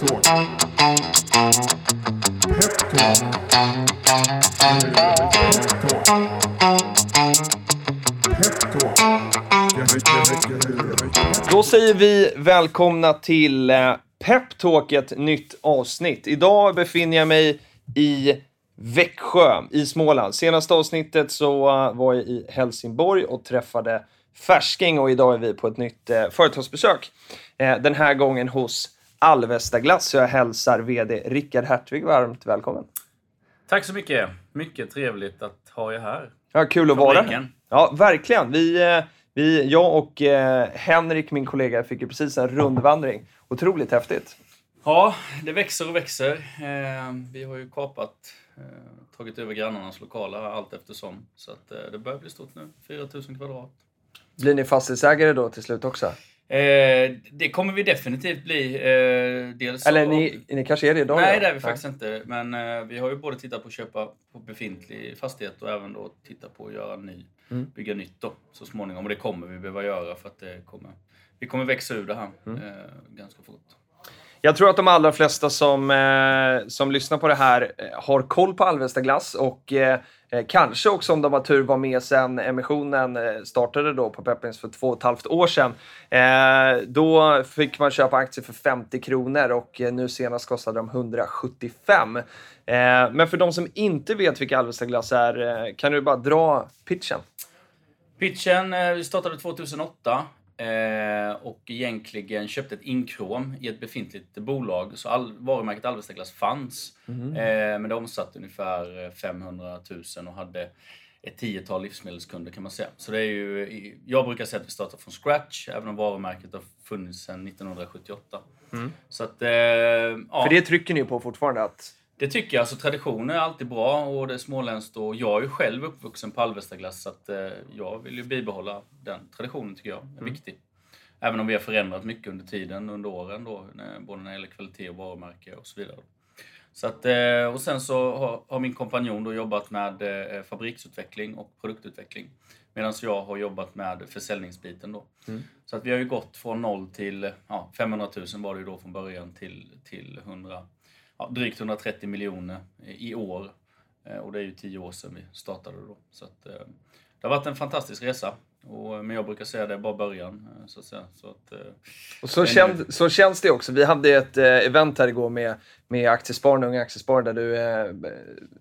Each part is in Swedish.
Peptalk. Peptalk. Då säger vi välkomna till eh, Peptalk, ett nytt avsnitt. Idag befinner jag mig i Växjö i Småland. Senaste avsnittet så eh, var jag i Helsingborg och träffade Färsking och idag är vi på ett nytt eh, företagsbesök. Den här gången hos Alvesta Glass. Så jag hälsar VD Rickard Hertvig varmt välkommen. Tack så mycket. Mycket trevligt att ha er här. Ja, kul att vara här. Ja, verkligen. Vi, eh, vi, jag och eh, Henrik, min kollega, fick ju precis en rundvandring. Otroligt häftigt. Ja, det växer och växer. Eh, vi har ju kapat, eh, tagit över grannarnas lokaler allt eftersom. Så att, det börjar bli stort nu. 4000 kvadrat. Blir ni fastighetsägare då till slut också? Eh, det kommer vi definitivt bli. Eh, dels Eller av- ni, ni kanske är det idag? Nej, då? det är vi faktiskt inte. Men eh, vi har ju både tittat på att köpa på befintlig fastighet och även då titta på att göra ny, Mm. bygga nytt då så småningom. Och det kommer vi behöva göra för att det kommer, vi kommer växa ur det här Mm. eh, ganska fort. Jag tror att de allra flesta som, eh, som lyssnar på det här eh, har koll på Alvesta Glass och eh, kanske också om de har tur var med sen emissionen eh, startade då på Pepins för två och ett halvt år sedan. Eh, då fick man köpa aktier för 50 kronor och eh, nu senast kostade de 175. Eh, men för de som inte vet vilka Alvesta Glass är, eh, kan du bara dra pitchen? Pitchen, startade 2008 eh, och egentligen köpte ett inkrom i ett befintligt bolag. Så all, varumärket Alvesta Glass fanns. Eh, men det omsatte ungefär eh, 500 000 och hade ett tiotal livsmedelskunder kan man säga. Så det är ju, jag brukar säga att vi startar från scratch, även om varumärket har funnits sedan 1978. Så att, eh, ja. För det trycker ni på fortfarande att Det tycker jag. Alltså, traditioner är alltid bra och det är småländskt. Och jag är ju själv uppvuxen på Alvestaglass så att, eh, jag vill ju bibehålla den traditionen tycker jag är viktig. Även om vi har förändrat mycket under tiden, under åren då, när- både när det gäller kvalitet och varumärke och så vidare. Så att, eh, och sen så har, har min kompanjon då jobbat med eh, fabriksutveckling och produktutveckling. Medan jag har jobbat med försäljningsbiten då. Så att vi har ju gått från noll till ja, 500 000 var det ju då från början till, till 100, ja, drygt 130 miljoner i år. Eh, Och det är ju tio år sedan vi startade då. Så att, eh, det har varit en fantastisk resa. Och, men jag brukar säga det är bara början. eh, Så att säga. Så att, eh, Och så, känns, så känns det också. Vi hade ett eh, event här igår med, med Aktiespararna, Unga Aktiesparare, där du, eh,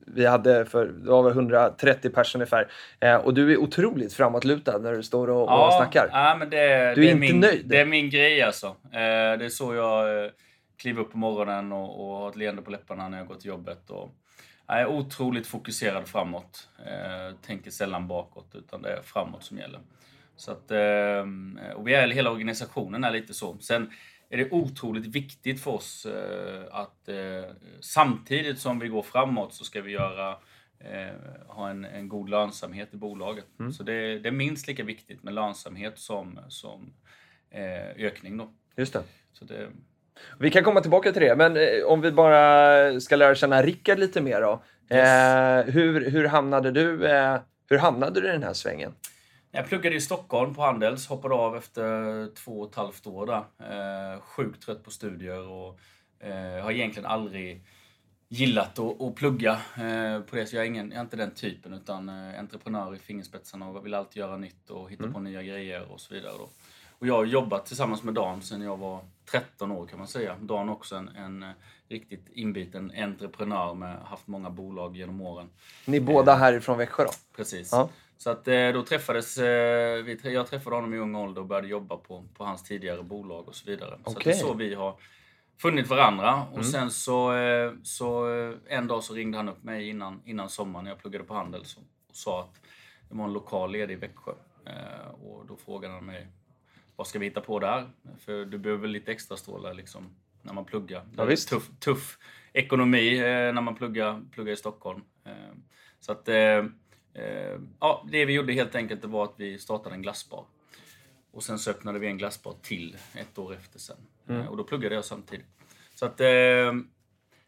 vi hade för, det var väl 130 personer ungefär. Eh, och du är otroligt framåtlutad när du står och, och snackar. Ja, men det, Du är det är inte min, nöjd? Det är min grej alltså. Eh, det är så jag kliver upp på morgonen och, och har ett leende på läpparna när jag går till jobbet. Och, jag är otroligt fokuserad framåt. Eh, tänker sällan bakåt, utan det är framåt som gäller. Så att, eh, och vi är, hela organisationen är lite så. Sen är det otroligt viktigt för oss eh, att eh, samtidigt som vi går framåt så ska vi göra eh, ha en, en god lönsamhet i bolaget. Så det, det är minst lika viktigt med lönsamhet som, som eh, ökning. Då. Just det. Så det, Vi kan komma tillbaka till det, men eh, om vi bara ska lära känna Rickard lite mer då. Eh, hur, hur, hamnade du, eh, hur hamnade du i den här svängen? Jag pluggade i Stockholm på Handels, hoppade av efter två och ett halvt år där. Eh, sjukt trött på studier och eh, har egentligen aldrig gillat att, att plugga eh, på det. Så jag är, ingen, jag är inte den typen utan entreprenör i fingerspetsarna och vill alltid göra nytt och hitta på nya grejer och så vidare. Då. Och jag har jobbat tillsammans med Dan sedan jag var 13 år kan man säga. Dan också en, en eh, riktigt inbiten entreprenör med haft många bolag genom åren. Ni är båda härifrån Växjö då? Precis. Ja. Så att eh, då träffades, eh, vi, jag träffade honom i ung ålder och började jobba på, på hans tidigare bolag och så vidare. Så att det är så vi har funnit varandra. Och sen så, eh, så eh, en dag så ringde han upp mig innan, innan sommaren när jag pluggade på Handels och, sa att det var en lokal ledig i Växjö. Eh, och då frågade han mig, vad ska vi hitta på där? För du behöver väl lite extra strålar liksom när man pluggar. Det Ja, är visst. Tuff, tuff ekonomi eh, när man pluggar, pluggar i Stockholm. Eh, så att, eh, ja, det vi gjorde helt enkelt det var att vi startade en glassbar. Och sen så öppnade vi en glassbar till ett år efter sen. Eh, och då pluggade jag samtidigt. Så att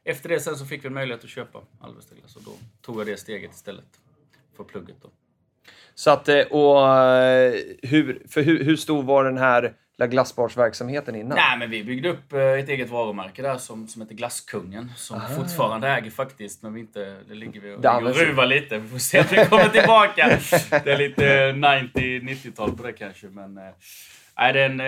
efter det sen så fick vi en möjlighet att köpa Alvesta glass och då tog jag det steget istället för plugget då. Så att, eh, och eh, hur, för hur, hur stor var den här glassbarsverksamheten innan? Nej, men vi byggde upp eh, ett eget varumärke där som, som heter Glasskungen. Som Aha. vi fortfarande äger faktiskt, men vi inte, det ligger vi och, ligger och ruvar lite. Vi får se om det kommer tillbaka. Det är lite 90-90-tal på det kanske, men... Nej, den,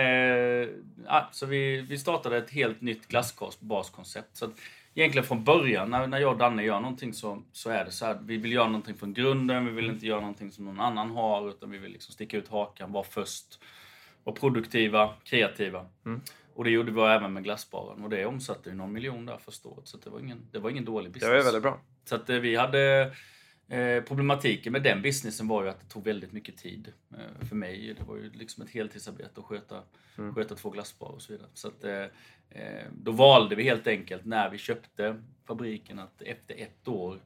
ja, så vi, vi startade ett helt nytt glassbaskoncept. Så att egentligen från början, när, när jag och Danne gör någonting så, så är det så här. Vi vill göra någonting från grunden. Vi vill inte göra någonting som någon annan har, utan vi vill liksom sticka ut hakan, vara först. Vara produktiva, kreativa. Mm. Och det gjorde vi även med glassbaren. Och det omsatte ju någon miljon där första året. Så det var ingen, det var ingen dålig business. Det var väldigt bra. Så att eh, vi hade... Eh, problematiken med den businessen var ju att det tog väldigt mycket tid. Eh, för mig, det var ju liksom ett heltidsarbete att sköta, Mm. sköta två glassbarer och så vidare. Så att, eh, då valde vi helt enkelt när vi köpte fabriken att efter ett år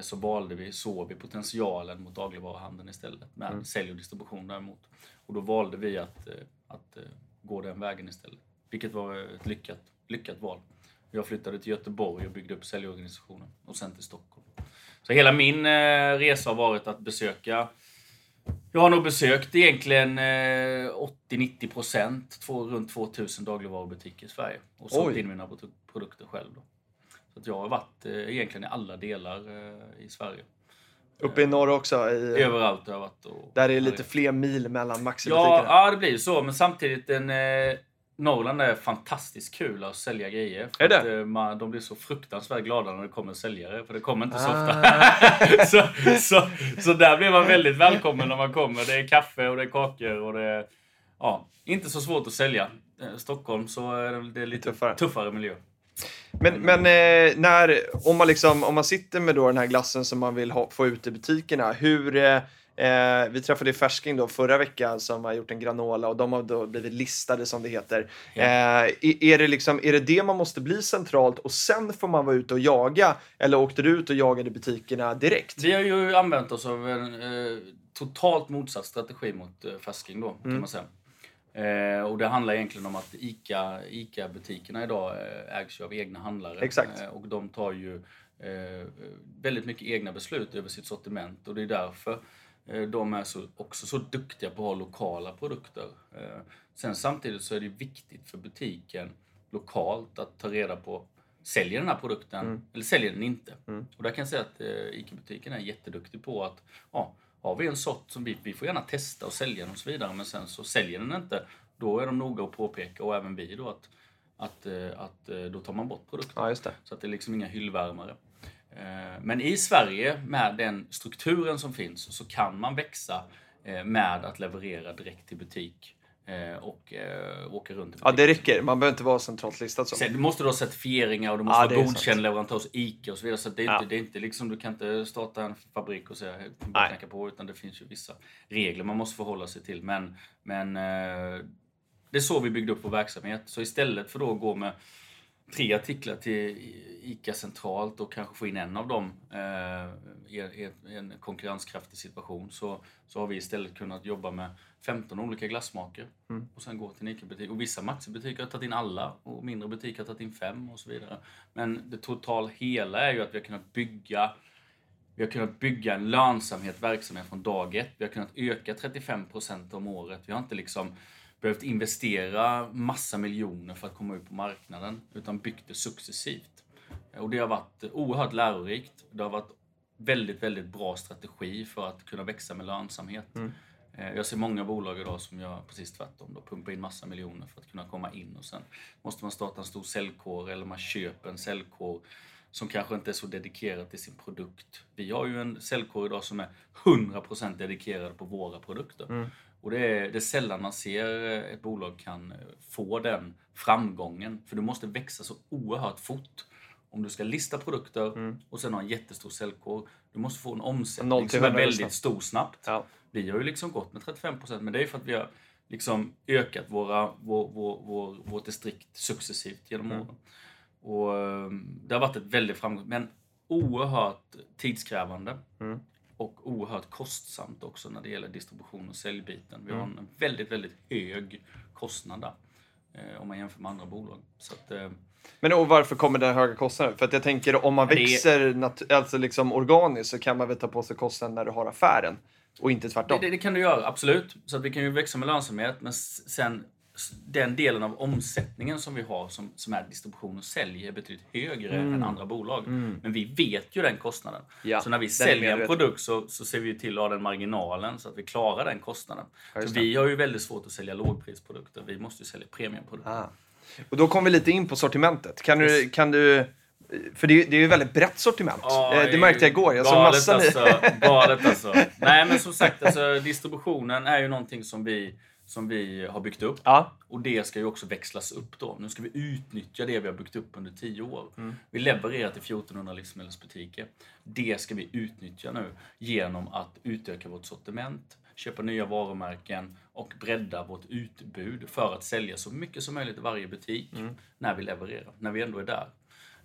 så valde vi, såg vi potentialen mot dagligvaruhandeln istället med Mm. sälj och distribution däremot. Och då valde vi att, att gå den vägen istället. Vilket var ett lyckat, lyckat val. Jag flyttade till Göteborg och byggde upp säljorganisationen och sen till Stockholm. Så hela min eh, resa har varit att besöka jag har nog besökt egentligen eh, 80-90 procent, två, runt 2000 dagligvarubutiker i Sverige. Och sålt in mina produ- produkter själv. Då. Så att jag har varit eh, egentligen i alla delar eh, i Sverige. Uppe i norr också. I, Överallt har jag varit. Och, där är det lite fler mil mellan Maxi-butikerna. ja, ja, det blir ju så. Men samtidigt, en, eh, Norrland är fantastiskt kul att sälja grejer. För Är det? Att, eh, man, de blir så fruktansvärt glada när det kommer säljare, för det kommer inte så Ah. ofta. så, så, så där blir man väldigt välkommen när man kommer. Det är kaffe och det är kakor och det är ja, inte så svårt att sälja. Eh, Stockholm så är det- det är lite Tuffare. tuffare, miljö. Men, men eh, när, om, man liksom, om man sitter med då den här glassen som man vill ha, få ut i butikerna, hur... Eh, eh, vi träffade Färsking då förra veckan som har gjort en granola och de har då blivit listade som det heter. Eh, är, är, det liksom, är det det man måste bli centralt och sen får man vara ute och jaga? Eller åkte du ut och jagade butikerna direkt? Vi har ju använt oss av en eh, totalt motsatt strategi mot eh, Färsking då, kan Mm. man säga. Eh, och det handlar egentligen om att ICA, ICA-butikerna idag eh, ägs ju av egna handlare. Exakt. Eh, och de tar ju eh, väldigt mycket egna beslut över sitt sortiment och det är därför de är så, också så duktiga på att ha lokala produkter. Eh, sen samtidigt så är det viktigt för butiken lokalt att ta reda på Säljer den här produkten Mm. eller säljer den inte? Mm. Och där kan jag säga att eh, ICA-butiken är jätteduktig på att ja, har vi en sort som vi, vi får gärna testa och sälja den och så vidare men sen så säljer den inte då är de noga att påpeka och även vi då att, att, eh, att eh, då tar man bort produkten. Ja. Så att det är liksom inga hyllvärmare. Eh, Men i Sverige, med den strukturen som finns, så kan man växa eh, med att leverera direkt till butik eh, och åka runt Ja, det räcker. Man behöver inte vara centralt listad så. Sen, du måste då ha certifieringar och du måste Ja, vara godkänd leverantör hos ICA och så vidare. Så det är, Ja. inte, det är inte liksom, du kan inte starta en fabrik och säga "Hej, bara Nej. knacka på, utan det finns ju vissa regler man måste förhålla sig till. Men, men det är så vi byggde upp vår verksamhet. Så istället för då att gå med tre artiklar till ICA centralt och kanske få in en av dem eh, i, i en konkurrenskraftig situation så, så har vi istället kunnat jobba med 15 olika glassmaker Mm. och sen gå till en ICA-butik. Och vissa Maxi-butiker har tagit in alla och mindre butiker har tagit in fem och så vidare. Men det total hela är ju att vi har kunnat bygga vi har kunnat bygga en lönsamhet verksamhet från dag ett. Vi har kunnat öka 35 procent om året. Vi har inte liksom behövt investera massa miljoner för att komma ut på marknaden, utan byggt det successivt. Och det har varit oerhört lärorikt. Det har varit väldigt, väldigt bra strategi för att kunna växa med lönsamhet. Mm. Eh, Jag ser många bolag idag som gör precis tvärtom. Då pumpar in massa miljoner för att kunna komma in och sen måste man starta en stor säljkår eller man köper en säljkår som kanske inte är så dedikerad till sin produkt. Vi har ju en säljkår idag som är 100% dedikerad på våra produkter. Mm. Och det är, det är sällan man ser eh, ett bolag kan eh, få den framgången. För du måste växa så oerhört fort. Om du ska lista produkter Mm. och sen ha en jättestor säljkår. Du måste få en omsättning som är väldigt snabbt. stor snabbt. Ja. Vi har ju liksom gått med 35% men det är för att vi har liksom ökat våra, vår, vår, vår, vårt distrikt successivt genom Mm. åren. Och eh, det har varit ett väldigt framgång men oerhört tidskrävande. Mm. Och oerhört kostsamt också när det gäller distribution och säljbiten. Vi har Mm. en väldigt, väldigt hög kostnad där. Eh, om man jämför med andra bolag. Att, eh, Men och varför kommer den höga kostnaden? För att jag tänker om man Det växer alltså liksom organiskt så kan man väl ta på sig kostnaden när du har affären och inte Det, tvärtom. det, det kan du göra, absolut. Så att vi kan ju växa med lönsamhet. Men sen den delen av omsättningen som vi har som, som är distribution och sälj är betydligt högre än andra bolag. Men vi vet ju den kostnaden. Ja, så när vi säljer en produkt så, så ser vi till att ha den marginalen så att vi klarar den kostnaden. Så vi har ju väldigt svårt att sälja lågprisprodukter. Vi måste ju sälja premiumprodukter. Ah. Och då kommer vi lite in på sortimentet. Kan du, kan du för det är, det är ju ett väldigt brett sortiment. Ja, Eh, det märkte jag igår. Jag såg massa alltså, galet alltså. Nej men som sagt, alltså, distributionen är ju någonting som vi, som vi har byggt upp. Ja, Och det ska ju också växlas upp då. Nu ska vi utnyttja det vi har byggt upp under 10 år. Mm. Vi levererar till 1400 livsmedelsbutiker. Det ska vi utnyttja nu genom att utöka vårt sortiment, köpa nya varumärken och bredda vårt utbud för att sälja så mycket som möjligt i varje butik Mm. när vi levererar, när vi ändå är där.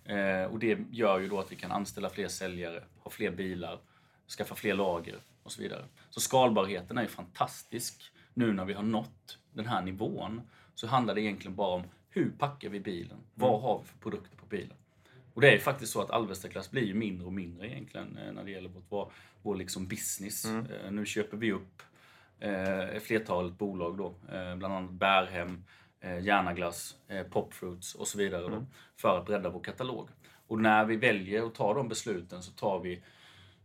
Eh, och det gör ju då att vi kan anställa fler säljare, ha fler bilar, skaffa fler lager och så vidare. Så skalbarheten är ju fantastisk. Nu när vi har nått den här nivån så handlar det egentligen bara om hur packar vi bilen? Vad har vi för produkter på bilen? Och det är ju faktiskt så att Alvestaklass blir ju mindre och mindre egentligen eh, när det gäller vårt, vår, liksom business. Eh, Nu köper vi upp eh, flertalet bolag då, eh, bland annat Bärhem, eh, Järnaglass, eh, Popfruits och så vidare då, för att bredda vår katalog. Och när vi väljer att ta de besluten så tar vi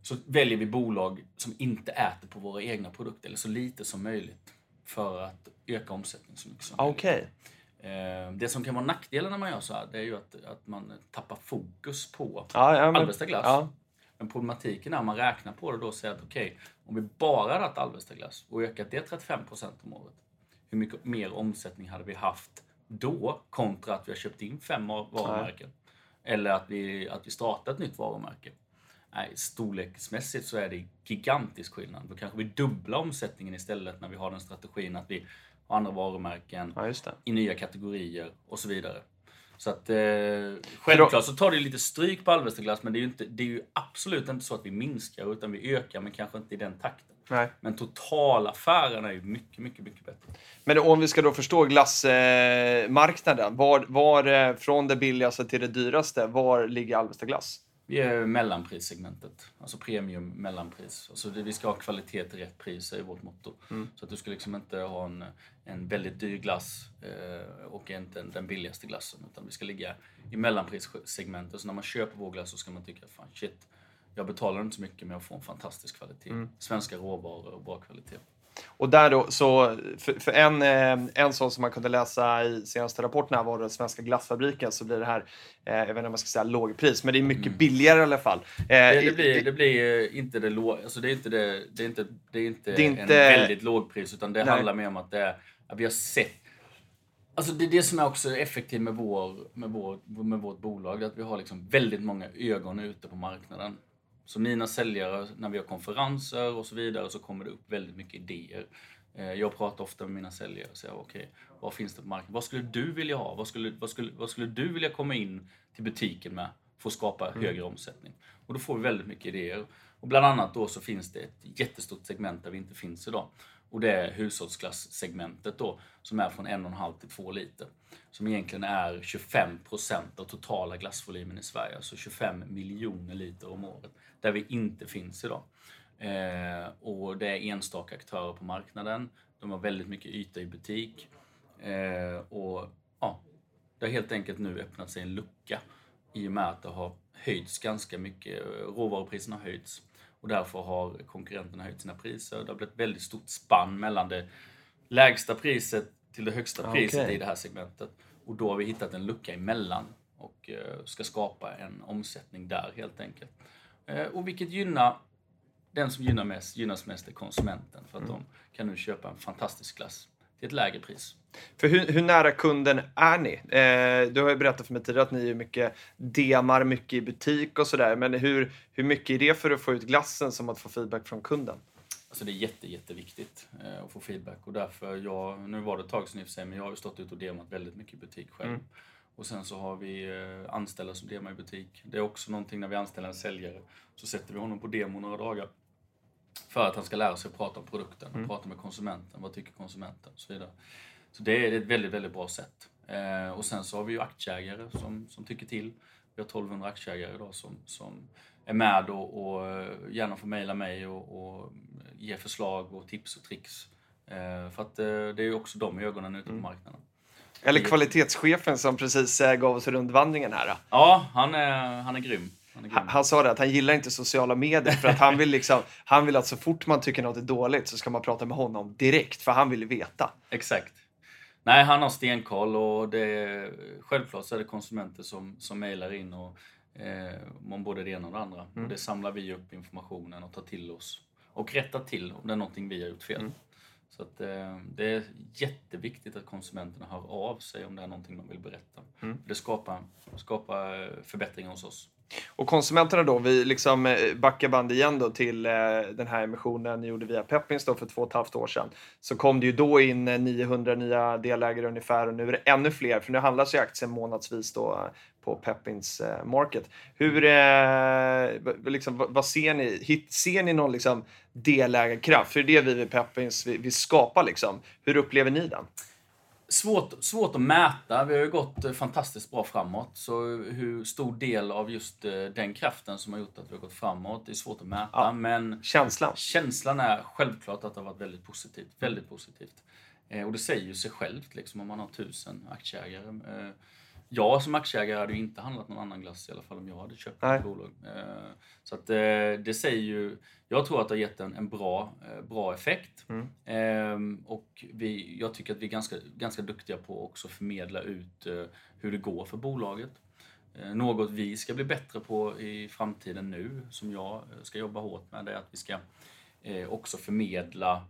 så väljer vi bolag som inte äter på våra egna produkter, eller så lite som möjligt, för att öka omsättningen så mycket som möjligt. okej. Eh, Det som kan vara nackdelen när man gör så här, det är ju att, att man tappar fokus på Ja, ja, men- Alvesta glass. Ja. Men problematiken är att man räknar på det då och säger att okej, om vi bara hade haft Alvesta glass och ökat det 35% om året, hur mycket mer omsättning hade vi haft då kontra att vi har köpt in fem var- varumärken? Eller att vi, att vi startar ett nytt varumärke? Nej, storleksmässigt så är det gigantisk skillnad. Då kanske vi dubblar omsättningen istället när vi har den strategin att vi har andra varumärken ja, i nya kategorier och så vidare. Så att eh, självklart så tar det lite stryk på Alvesta glass men det är, ju inte, det är ju absolut inte så att vi minskar utan vi ökar men kanske inte i den takten. Nej. Men totalaffären är ju mycket, mycket, mycket bättre. Men om vi ska då förstå glassmarknaden, eh, marknaden, var, var eh, från det billigaste till det dyraste, var ligger Alvesta glass? Vi är mellanprissegmentet, alltså premium mellanpris. Alltså vi ska ha kvalitet till rätt pris är vårt motto. Så att du ska liksom inte ha en, en väldigt dyr glass eh, och inte den, billigaste glassen. Utan vi ska ligga i mellanprissegmentet. Så när man köper vår glass så ska man tycka fan shit, jag betalar inte så mycket men jag får en fantastisk kvalitet. Svenska råvaror och bra kvalitet. Och där då, så för, för en, eh, en sån som man kunde läsa i senaste rapporten här var den svenska glassfabriken så blir det här, eh, jag vet inte om man ska säga lågpris, men det är mycket billigare i alla fall. Eh, Det, det, blir, det blir inte det låg, alltså det är inte det, det är inte, det är inte, Det är en inte- väldigt lågpris utan det Nej. handlar mer om att det är, att vi har sett Alltså det är det som är också effektivt med, vår, med, vår, med vårt bolag, att vi har liksom väldigt många ögon ute på marknaden. Så mina säljare, när vi har konferenser och så vidare, så kommer det upp väldigt mycket idéer. Eh, Jag pratar ofta med mina säljare och säger okej, vad finns det på marknaden? Vad skulle du vilja ha? Vad skulle, vad, skulle, vad skulle du vilja komma in till butiken med för att skapa högre omsättning? Och då får vi väldigt mycket idéer. Och bland annat då så finns det ett jättestort segment där vi inte finns idag. Och det är hushållsklasssegmentet då, som är från 1,5 till 2 liter. Som egentligen är 25 procent av totala glassvolymen i Sverige. Alltså 25 miljoner liter om året. Där vi inte finns idag. Eh, och det är enstaka aktörer på marknaden. De har väldigt mycket yta i butik. Eh, och ja, det har helt enkelt nu öppnat sig en lucka i och med att det har höjts ganska mycket. Råvarupriserna har höjts och därför har konkurrenterna höjt sina priser. Det har blivit ett väldigt stort spann mellan det lägsta priset till det högsta priset Okej. i det här segmentet. Och då har vi hittat en lucka emellan och eh, ska skapa en omsättning där helt enkelt. Eh, och vilket gynnar den som gynnar mest, gynnas mest är konsumenten för att de kan nu köpa en fantastisk glass till ett lägre pris. För hur, hur nära kunden är ni? Eh, du har ju berättat för mig tidigare att ni är mycket demar, mycket i butik och sådär. Men hur, hur mycket är det för att få ut glassen som att få feedback från kunden? Alltså det är jätte, jätteviktigt eh, att få feedback och därför, jag, nu var det ett tag sedan i och för sig, men jag har ju stått ute och demat väldigt mycket i butik själv. Och sen så har vi eh, anställda som demar i butik. Det är också någonting när vi anställer en säljare, så sätter vi honom på demo några dagar. För att han ska lära sig att prata om produkten, och prata med konsumenten, vad tycker konsumenten och så vidare. Så det är ett väldigt, väldigt bra sätt. Eh, och sen så har vi ju aktieägare som, som tycker till. Vi har 1200 aktieägare idag som, som är med och, och eh, gärna får mejla mig och, och ge förslag och tips och tricks Eh, för att eh, det är ju också de ögonen ute på Mm. marknaden. Eller kvalitetschefen som precis eh, gav oss rundvandringen här. då. Ja, han är, han är grym. Han. Han, sa det att han gillar inte sociala medier för att han vill liksom, han vill att så fort man tycker något är dåligt så ska man prata med honom direkt för han vill veta. Exakt. Nej, han har stenkoll och det är, självklart så är det konsumenter som, som mejlar in och, eh, om både det ena och det andra. Mm. Och det samlar vi upp informationen och tar till oss. Och rättar till om det är någonting vi har gjort fel. Mm. Så att, eh, det är jätteviktigt att konsumenterna hör av sig om det är någonting de vill berätta. Mm. Det skapar, skapar eh, förbättringar hos oss. Och konsumenterna då, vi liksom eh, backar band igen då till eh, den här emissionen ni gjorde via Peppins då för två och ett halvt år sedan. Så kom det ju då in eh, 900 nya delägare ungefär och nu är det ännu fler för nu handlas ju aktien månadsvis då på Peppins Market. Hur, liksom, vad, ser ni? Ser ni någon liksom delägarkraft? För det är det vi vid Peppins vi, vi skapar liksom. Hur upplever ni den? Svårt, svårt att mäta. Vi har ju gått eh, fantastiskt bra framåt. Så hur stor del av just eh, den kraften som har gjort att vi har gått framåt, det är svårt att mäta. Ja. Men Känslan? känslan är självklart att det har varit väldigt positivt. Väldigt positivt. Eh, och det säger ju sig självt liksom, om man har tusen aktieägare. Jag som aktieägare hade ju inte handlat någon annan glass i alla fall om jag hade köpt Nej. ett bolag. Eh, så att eh, det säger ju... Jag tror att det har gett en, en bra, eh, bra effekt. Mm. Ehm, och vi, jag tycker att vi är ganska, ganska duktiga på att också förmedla ut hur det går för bolaget. Något vi ska bli bättre på i framtiden nu, som jag ska jobba hårt med, det är att vi ska också förmedla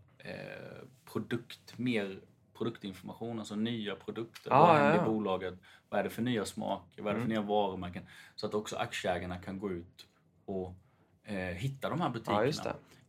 produkt, mer produktinformation, alltså nya produkter. Ah, vad händer i bolaget? Vad är det för nya smaker? Vad är det för Mm. nya varumärken? Så att också aktieägarna kan gå ut och eh, hitta de här butikerna.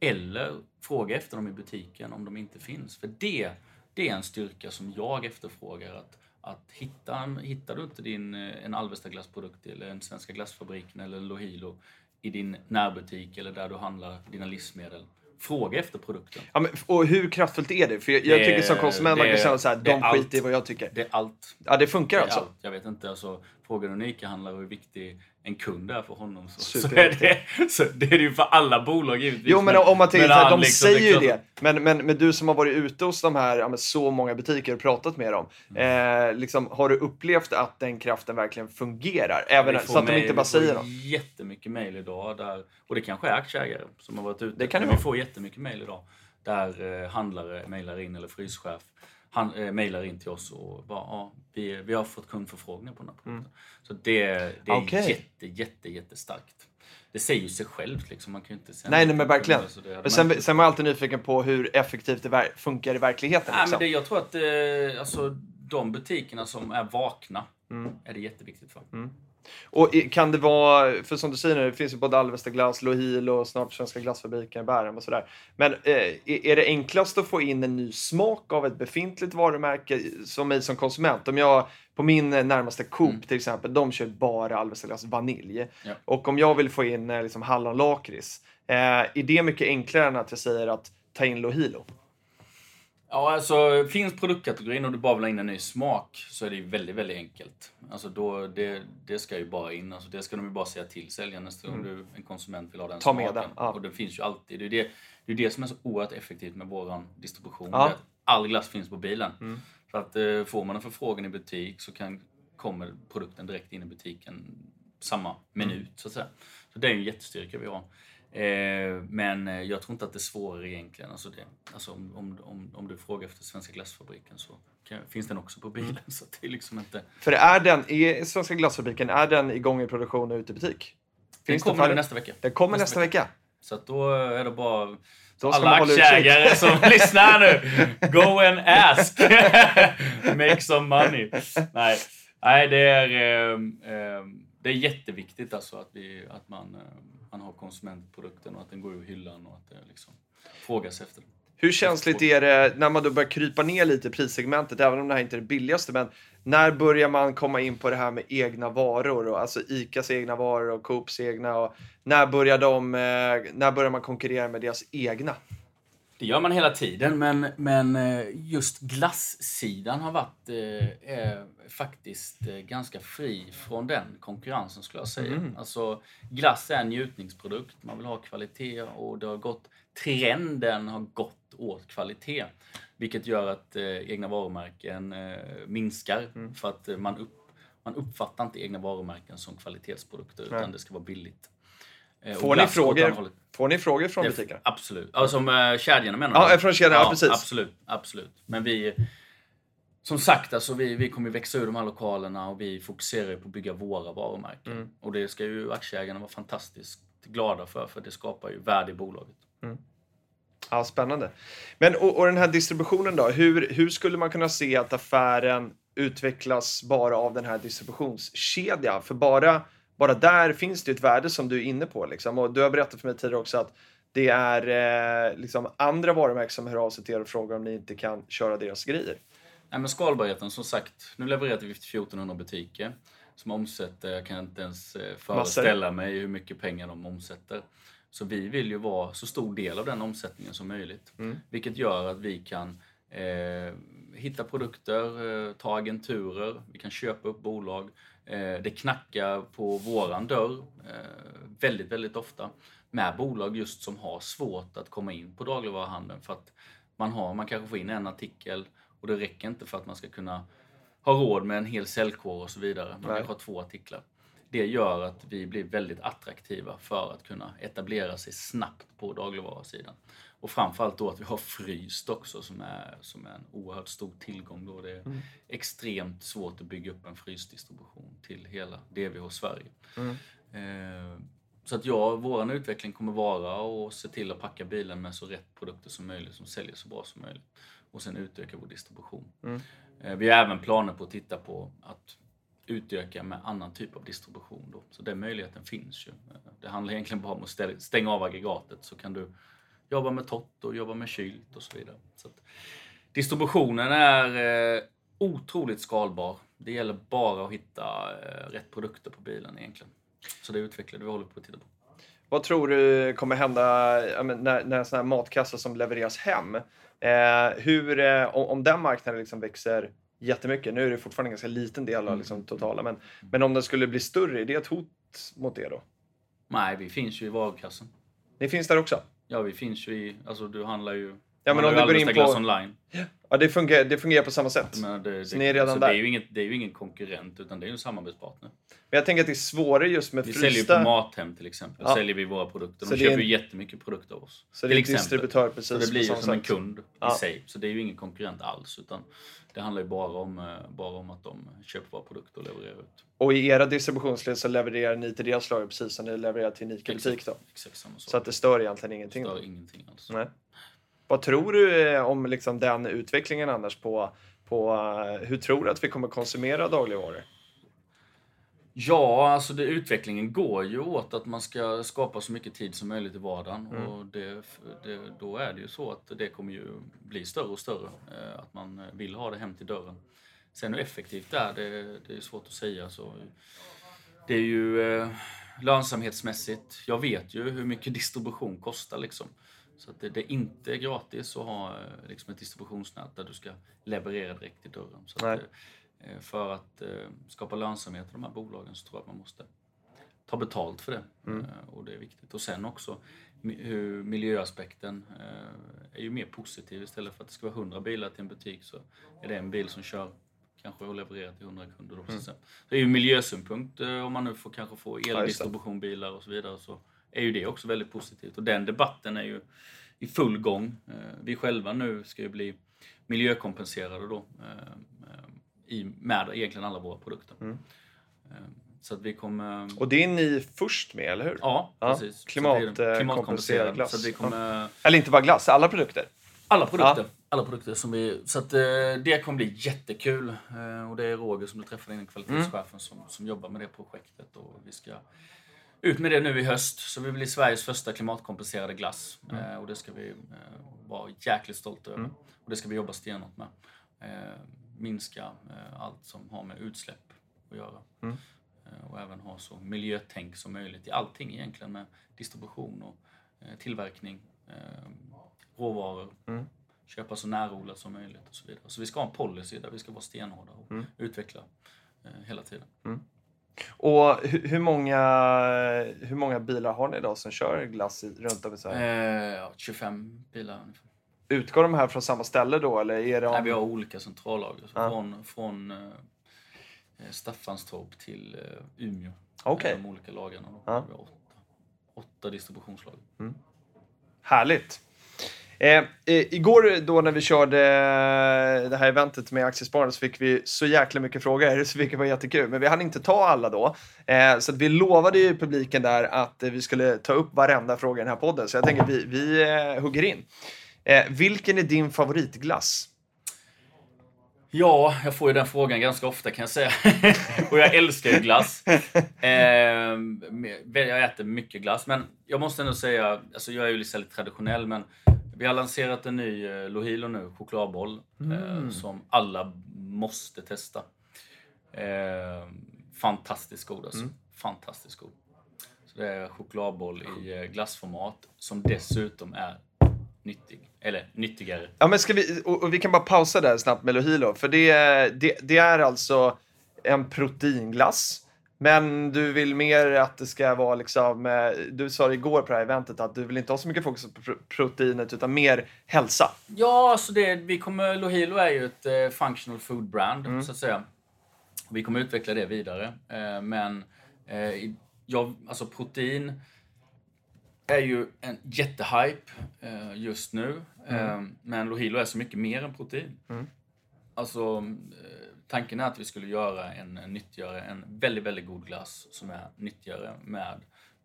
Eller fråga efter dem i butiken om de inte finns. För det, det är en styrka som jag efterfrågar. Att, att hitta, hittar du inte din, eh, en Alvesta glassprodukt eller en Svenska glassfabriken eller en Lohilo i din närbutik eller där du handlar dina livsmedel. Fråga efter produkten. Ja, men, och hur kraftfullt är det? För jag, jag Det- tycker som konsument man kan säga så här, de skiter i vad jag tycker. Det är allt. Ja, det funkar Det alltså? allt. Jag vet inte, alltså, frågar du en ICA-handlare hur viktig en kund är för honom så, så, är det, så det är det ju för alla bolag givetvis. Jo, men om man tänker han de liksom, säger ju klart det. Men, men, men du som har varit ute hos de här, ja, men så många butiker och pratat med dem. Mm. Eh, liksom, har du upplevt att den kraften verkligen fungerar? Även, Vi får så att de mail- inte bara vi får säger dem. jättemycket mejl idag. Där, och det kanske är aktieägare som har varit ute. Det kan det men vi vara. får jättemycket mejl idag. Där eh, handlare mejlar in, eller fryschef han, eh, mejlar in till oss och bara, ja, vi, vi har fått kundförfrågningar på den här produkten. Så det, det är Mm. Okej. jätte, jätte, jättestarkt. Det säger ju sig självt liksom. Man kan inte säga Nej, nej, men verkligen. Men man sen, inte- sen var jag alltid nyfiken på hur effektivt det funkar i verkligheten. Nej, Liksom. men det, jag tror att eh, alltså, de butikerna som är vakna Mm. är det jätteviktigt för. Och i- kan det vara, för som du säger nu, det finns ju både Alvesta glass, Lohil och snart Svenska glassfabriken, Bärum och sådär. Men eh, är det enklast att få in en ny smak av ett befintligt varumärke som mig som konsument? Om jag på min närmaste Coop Mm. till exempel, de kör bara Alvesta glass vanilj. Ja. Och om jag vill få in eh, liksom hallonlakrits, eh, är det mycket enklare än att jag säger att ta in Lohilo? Ja, alltså finns produktkategorin och du bara vill ha in en ny smak så är det ju väldigt, väldigt enkelt. Alltså då, det, det ska ju bara in. Alltså det ska de ju bara säga till säljaren nästa gång du, en konsument vill ha den Mm. Ta med smaken. den, ja. Och den finns ju alltid. Det är det, det, är det som är så oerhört effektivt med våran distribution. Ja. Det att All glass finns på bilen. Mm. Så att eh, får man en förfrågan i butik så kan, kommer produkten direkt in i butiken samma minut Mm. så att säga. Så det är en jättestyrka vi har. Eh, men eh, jag tror inte att det är svårare egentligen. Alltså det, alltså om, om, om, om du frågar efter Svenska glassfabriken så kan, finns den också på bilen. Mm. Så det är liksom inte... För är den, är Svenska glassfabriken, är den igång i produktion och ute i butik? Den Finns det kommer färdig? nästa vecka. Den kommer nästa vecka. Så att då är det bara alla aktieägare som lyssnar nu. Go and ask. Make some money. Nej, Nej det, är, ehm, det är jätteviktigt alltså att, vi, att man, man har konsumentprodukten och att den går ur hyllan och att det liksom frågas efter. Hur känsligt är det när man då börjar krypa ner lite i prissegmentet, även om det här inte är det billigaste, men när börjar man komma in på det här med egna varor, och, alltså ICAs egna varor och Coops egna, och när börjar, de, eh, när börjar man konkurrera med deras egna? Det gör man hela tiden, men, men eh, just glassidan har varit eh, faktiskt eh, ganska fri från den konkurrensen skulle jag säga. Mm. Alltså, glass är en njutningsprodukt, man vill ha kvalitet och det har gått, trenden har gått åt kvalitet. Vilket gör att eh, egna varumärken eh, minskar mm. för att eh, man, upp, man uppfattar inte egna varumärken som kvalitetsprodukter utan Nej. det ska vara billigt. Får ni, frågor, får ni frågor från butikerna? Absolut. Ja, som uh, kedjorna menar du? Ja, från kedjorna. Ja, precis. Absolut. absolut. Men vi... Som sagt, alltså, vi, vi kommer växa ur de här lokalerna och vi fokuserar på att bygga våra varumärken. Mm. Och det ska ju aktieägarna vara fantastiskt glada för, för det skapar ju värde i bolaget. Mm. Ja, spännande. Men och, och, den här distributionen då? Hur, hur skulle man kunna se att affären utvecklas bara av den här distributionskedjan? För bara bara där finns det ett värde som du är inne på. Liksom. Och du har berättat för mig tidigare också att det är eh, liksom andra varumärken som hör av sig till er och frågar om ni inte kan köra deras grejer. Nej, men skalbarheten, som sagt, nu levererar vi till 1400 butiker som omsätter, jag kan inte ens eh, föreställa mig hur mycket pengar de omsätter. Så vi vill ju vara så stor del av den omsättningen som möjligt. Mm. Vilket gör att vi kan eh, hitta produkter, eh, ta agenturer, vi kan köpa upp bolag det knackar på våran dörr eh, väldigt, väldigt ofta med bolag just som har svårt att komma in på dagligvaruhandeln för att man, har, man kanske får in en artikel och det räcker inte för att man ska kunna ha råd med en hel säljkår och så vidare. Man kanske har två artiklar. Det gör att vi blir väldigt attraktiva för att kunna etablera sig snabbt på dagligvarusidan. Och framförallt då att vi har fryst också som är, som är en oerhört stor tillgång. Då. Det är mm. extremt svårt att bygga upp en frysdistribution till hela DVH Sverige. Mm. Eh, så att ja, vår utveckling kommer vara att se till att packa bilen med så rätt produkter som möjligt som säljer så bra som möjligt. Och sen utöka vår distribution. Mm. Eh, vi har även planer på att titta på att utöka med annan typ av distribution. Då. Så den möjligheten finns ju. Eh, det handlar egentligen bara om att stänga av aggregatet så kan du jobbar med tott och jobbar med kylt och så vidare. Så distributionen är eh, otroligt skalbar. Det gäller bara att hitta eh, rätt produkter på bilen egentligen. Så det utvecklar vi håller på att titta på. Vad tror du kommer hända när, när sån här matkassa som levereras hem, eh, hur, eh, om den marknaden liksom växer jättemycket, nu är det fortfarande en ganska liten del av mm. liksom, totala, men, men om den skulle bli större, är det ett hot mot det då? Nej, vi finns ju i varukassan. Ni finns där också? Ja, vi finns ju i... Alltså du handlar ju... Ja, men om du går in på... online. Ja, det fungerar, det fungerar på samma sätt. Men det, så ni är redan alltså, där. Det är, ju inget, det är ju ingen konkurrent, utan det är en samarbetspartner. Men jag tänker att det är svårare just med vi frysta... Vi säljer ju på Mathem till exempel. Ja. säljer vi våra produkter. De så köper en... ju jättemycket produkter av oss. Så det är en distributör precis Så det blir ju som sätt. en kund ja. i sig. Så det är ju ingen konkurrent alls. Utan det handlar ju bara om, eh, bara om att de köper våra produkter och levererar ut. Och i era distributionsled så levererar ni till deras lager precis som ni levererar till Inica butik då? Exakt samma sak. Så att det stör egentligen ingenting? Det stör ingenting alls. Nej. Vad tror du eh, om liksom den utvecklingen annars på, på eh, hur tror du att vi kommer konsumera dagligvaror? Ja, alltså det, utvecklingen går ju åt att man ska skapa så mycket tid som möjligt i vardagen. Mm. Och det, det, då är det ju så att det kommer ju bli större och större. Eh, att man vill ha det hem till dörren. Sen hur effektivt det är, det, det är svårt att säga. Så det är ju eh, lönsamhetsmässigt. Jag vet ju hur mycket distribution kostar liksom. Så att det, det är inte gratis att ha eh, liksom ett distributionsnät där du ska leverera direkt till dörren. Så att, eh, för att eh, skapa lönsamhet för de här bolagen så tror jag att man måste ta betalt för det. Mm. Och det är viktigt. Och sen också hur miljöaspekten är ju mer positiv. Istället för att det ska vara 100 bilar till en butik så är det en bil som kör kanske och levererar till 100 kunder. Då. Mm. Så det är ju miljösynpunkt om man nu får kanske få eldistributionbilar och så vidare så är ju det också väldigt positivt. Och den debatten är ju i full gång. Eh, vi själva nu ska ju bli miljökompenserade då eh, med egentligen alla våra produkter. Mm. Eh, så att vi kommer... Och det är ni först med, eller hur? Ja, precis. klimatkompenserad glass. Så att vi kommer... Eller inte bara glass, alla produkter? Alla produkter. Ja. Alla produkter som vi... Så att det kommer bli jättekul. Och det är Roger som du träffade innan, kvalitetschefen, mm. som, som jobbar med det projektet. Och vi ska ut med det nu i höst. Så vi blir Sveriges första klimatkompenserade glass. Mm. Eh, och det ska vi eh, vara jäkligt stolta över. Mm. Och det ska vi jobba stenhårt med. Eh, minska eh, allt som har med utsläpp att göra. Mm. Eh, och även ha så miljötänk som möjligt i allting egentligen med distribution och eh, tillverkning. råvaror. Mm. Köpa så närodlat som möjligt och så vidare. Så vi ska ha en policy där vi ska vara stenhårda och Mm. utveckla hela tiden. Och hur, många, hur många bilar har ni idag som kör glass i, runt om i Sverige? Eh, ja, 25 bilar ungefär. Utgår de här från samma ställe då eller är det Nej, vi har olika centrallager. Ja. Från, från eh, eh, Staffanstorp till eh, Umeå. Okej. De olika lagarna. Då. Ja. Vi har åtta, åtta distributionslager. Härligt! Eh, eh, igår då när vi körde det här eventet med Aktiesparande så fick vi så jäkla mycket frågor, vilket var jättekul. Men vi hann inte ta alla då. Eh, så att vi lovade ju publiken där att vi skulle ta upp varenda fråga i den här podden. Så jag tänker vi, vi eh, hugger in. Eh, vilken är din favoritglass? Ja, jag får ju den frågan ganska ofta kan jag säga. och jag älskar ju glass. Eh, jag äter mycket glass, men jag måste ändå säga, alltså jag är ju lite traditionell, men vi har lanserat en ny eh, Lohilo nu, chokladboll, eh, som alla måste testa. Eh, fantastiskt god alltså. Fantastiskt god. Så det är chokladboll i glassformat som dessutom är nyttig. Eller nyttigare. Ja, men ska vi, och, och vi kan bara pausa där snabbt med Lohilo, för det, det, det är alltså en proteinglass. Men du vill mer att det ska vara liksom, eh, du sa igår på det här eventet att du vill inte ha så mycket fokus på pro- proteinet utan mer hälsa. Ja, alltså det, vi kommer, Lohilo är ju ett eh, functional food brand, så att säga. Vi kommer utveckla det vidare. Eh, men jag, alltså protein är ju en jättehype eh, just nu. Eh, men Lohilo är så mycket mer än protein. Alltså, eh, tanken är att vi skulle göra en, nyttigare, en väldigt, väldigt god glass som är nyttigare med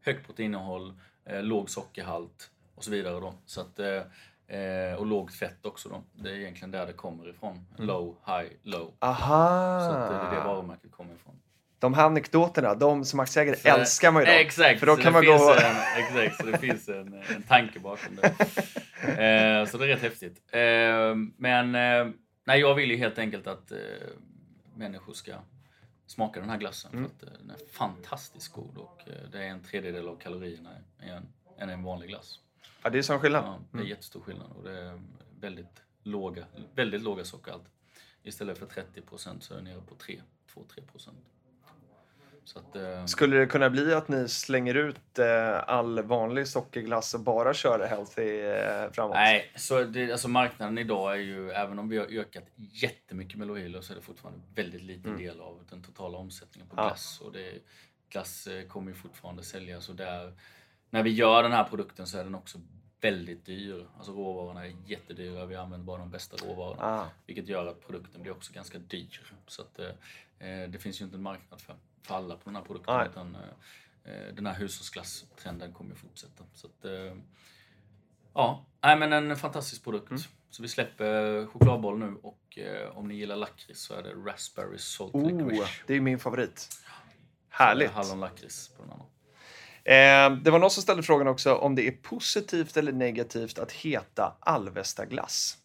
högt proteininnehåll, eh, låg sockerhalt och så vidare. Då. Så att, eh, eh, och lågt fett också. Då. Det är egentligen där det kommer ifrån. Low, high, low. Aha! Så att, eh, det är det varumärket kommer ifrån. De här anekdoterna, de som aktieägare Så- älskar man ju då. Exakt, För då kan man gå och... en, Exakt, så det finns en, en tanke bakom det. Eh, så det är rätt häftigt. Eh, men nej, jag vill ju helt enkelt att människor ska smaka den här glassen. Mm. För att eh, den är fantastiskt god och eh, det är en tredjedel av kalorierna än en vanlig glass. Ja, det är sån skillnad. Ja, det är jättestor skillnad och det är väldigt låga, väldigt låga sockerhalt. Istället för 30 procent så är det nere på 3, 2-3 procent. Att, eh, Skulle det kunna bli att ni slänger ut eh, all vanlig sockerglass och bara kör healthy eh, framåt? Nej, så det, alltså marknaden idag är ju, även om vi har ökat jättemycket med Lohilo så är det fortfarande väldigt liten del av den totala omsättningen på Mm. Ja. glass. Och det, glass eh, kommer ju fortfarande säljas och där, när vi gör den här produkten så är den också väldigt dyr. Alltså råvarorna är jättedyra, vi använder bara de bästa råvarorna. Ah. Vilket gör att produkten blir också ganska dyr. Så att, eh, eh, det finns ju inte en marknad för, för alla på den här produkten. Nej. Utan, eh, eh, den här hushållsglasstrenden kommer ju fortsätta. Så att, eh, ja, nej, men en fantastisk produkt. Mm. Så vi släpper chokladboll nu och eh, om ni gillar lakrits så är det Raspberry Salt Oh, Licorice. det är min favorit. Härligt. Hallonlakrits på den andra. Eh, det var någon som ställde frågan också om det är positivt eller negativt att heta Alvesta glass.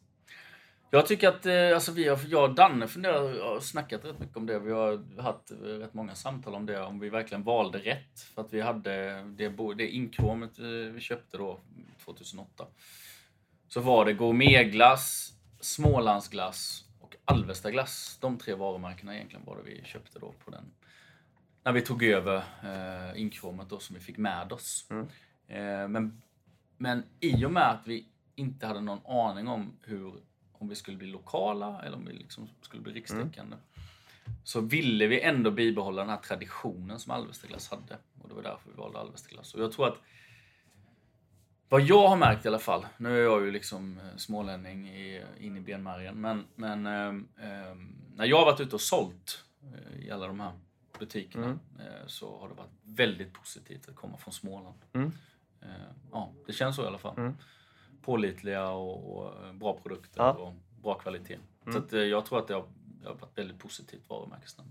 Jag tycker att eh, alltså vi har, jag och Danne funderar, har snackat rätt mycket om det. Vi har haft eh, rätt många samtal om det, om vi verkligen valde rätt. För att vi hade det, det inkromet eh, vi köpte då 2008. Så var det gourmetglass, Smålandsglass och Alvestaglass. De tre varumärkena egentligen var det vi köpte då på den. När vi tog över eh, inkromet då som vi fick med oss. Eh, men, men i och med att vi inte hade någon aning om hur om vi skulle bli lokala eller om vi liksom skulle bli rikstäckande. Så ville vi ändå bibehålla den här traditionen som Alvestaglass hade. Och det var därför vi valde Alvestaglass. Och jag tror att vad jag har märkt i alla fall, nu är jag ju liksom eh, smålänning i, in i benmärgen, men, men ehm, när jag har varit ute och sålt eh, i alla de här butikerna eh, så har det varit väldigt positivt att komma från Småland. Mm. Eh, ja, det känns så i alla fall. Mm. Pålitliga och, och eh, bra produkter Ja. och bra kvalitet. Så att, eh, jag tror att det har, det har varit väldigt positivt varumärkesnamn.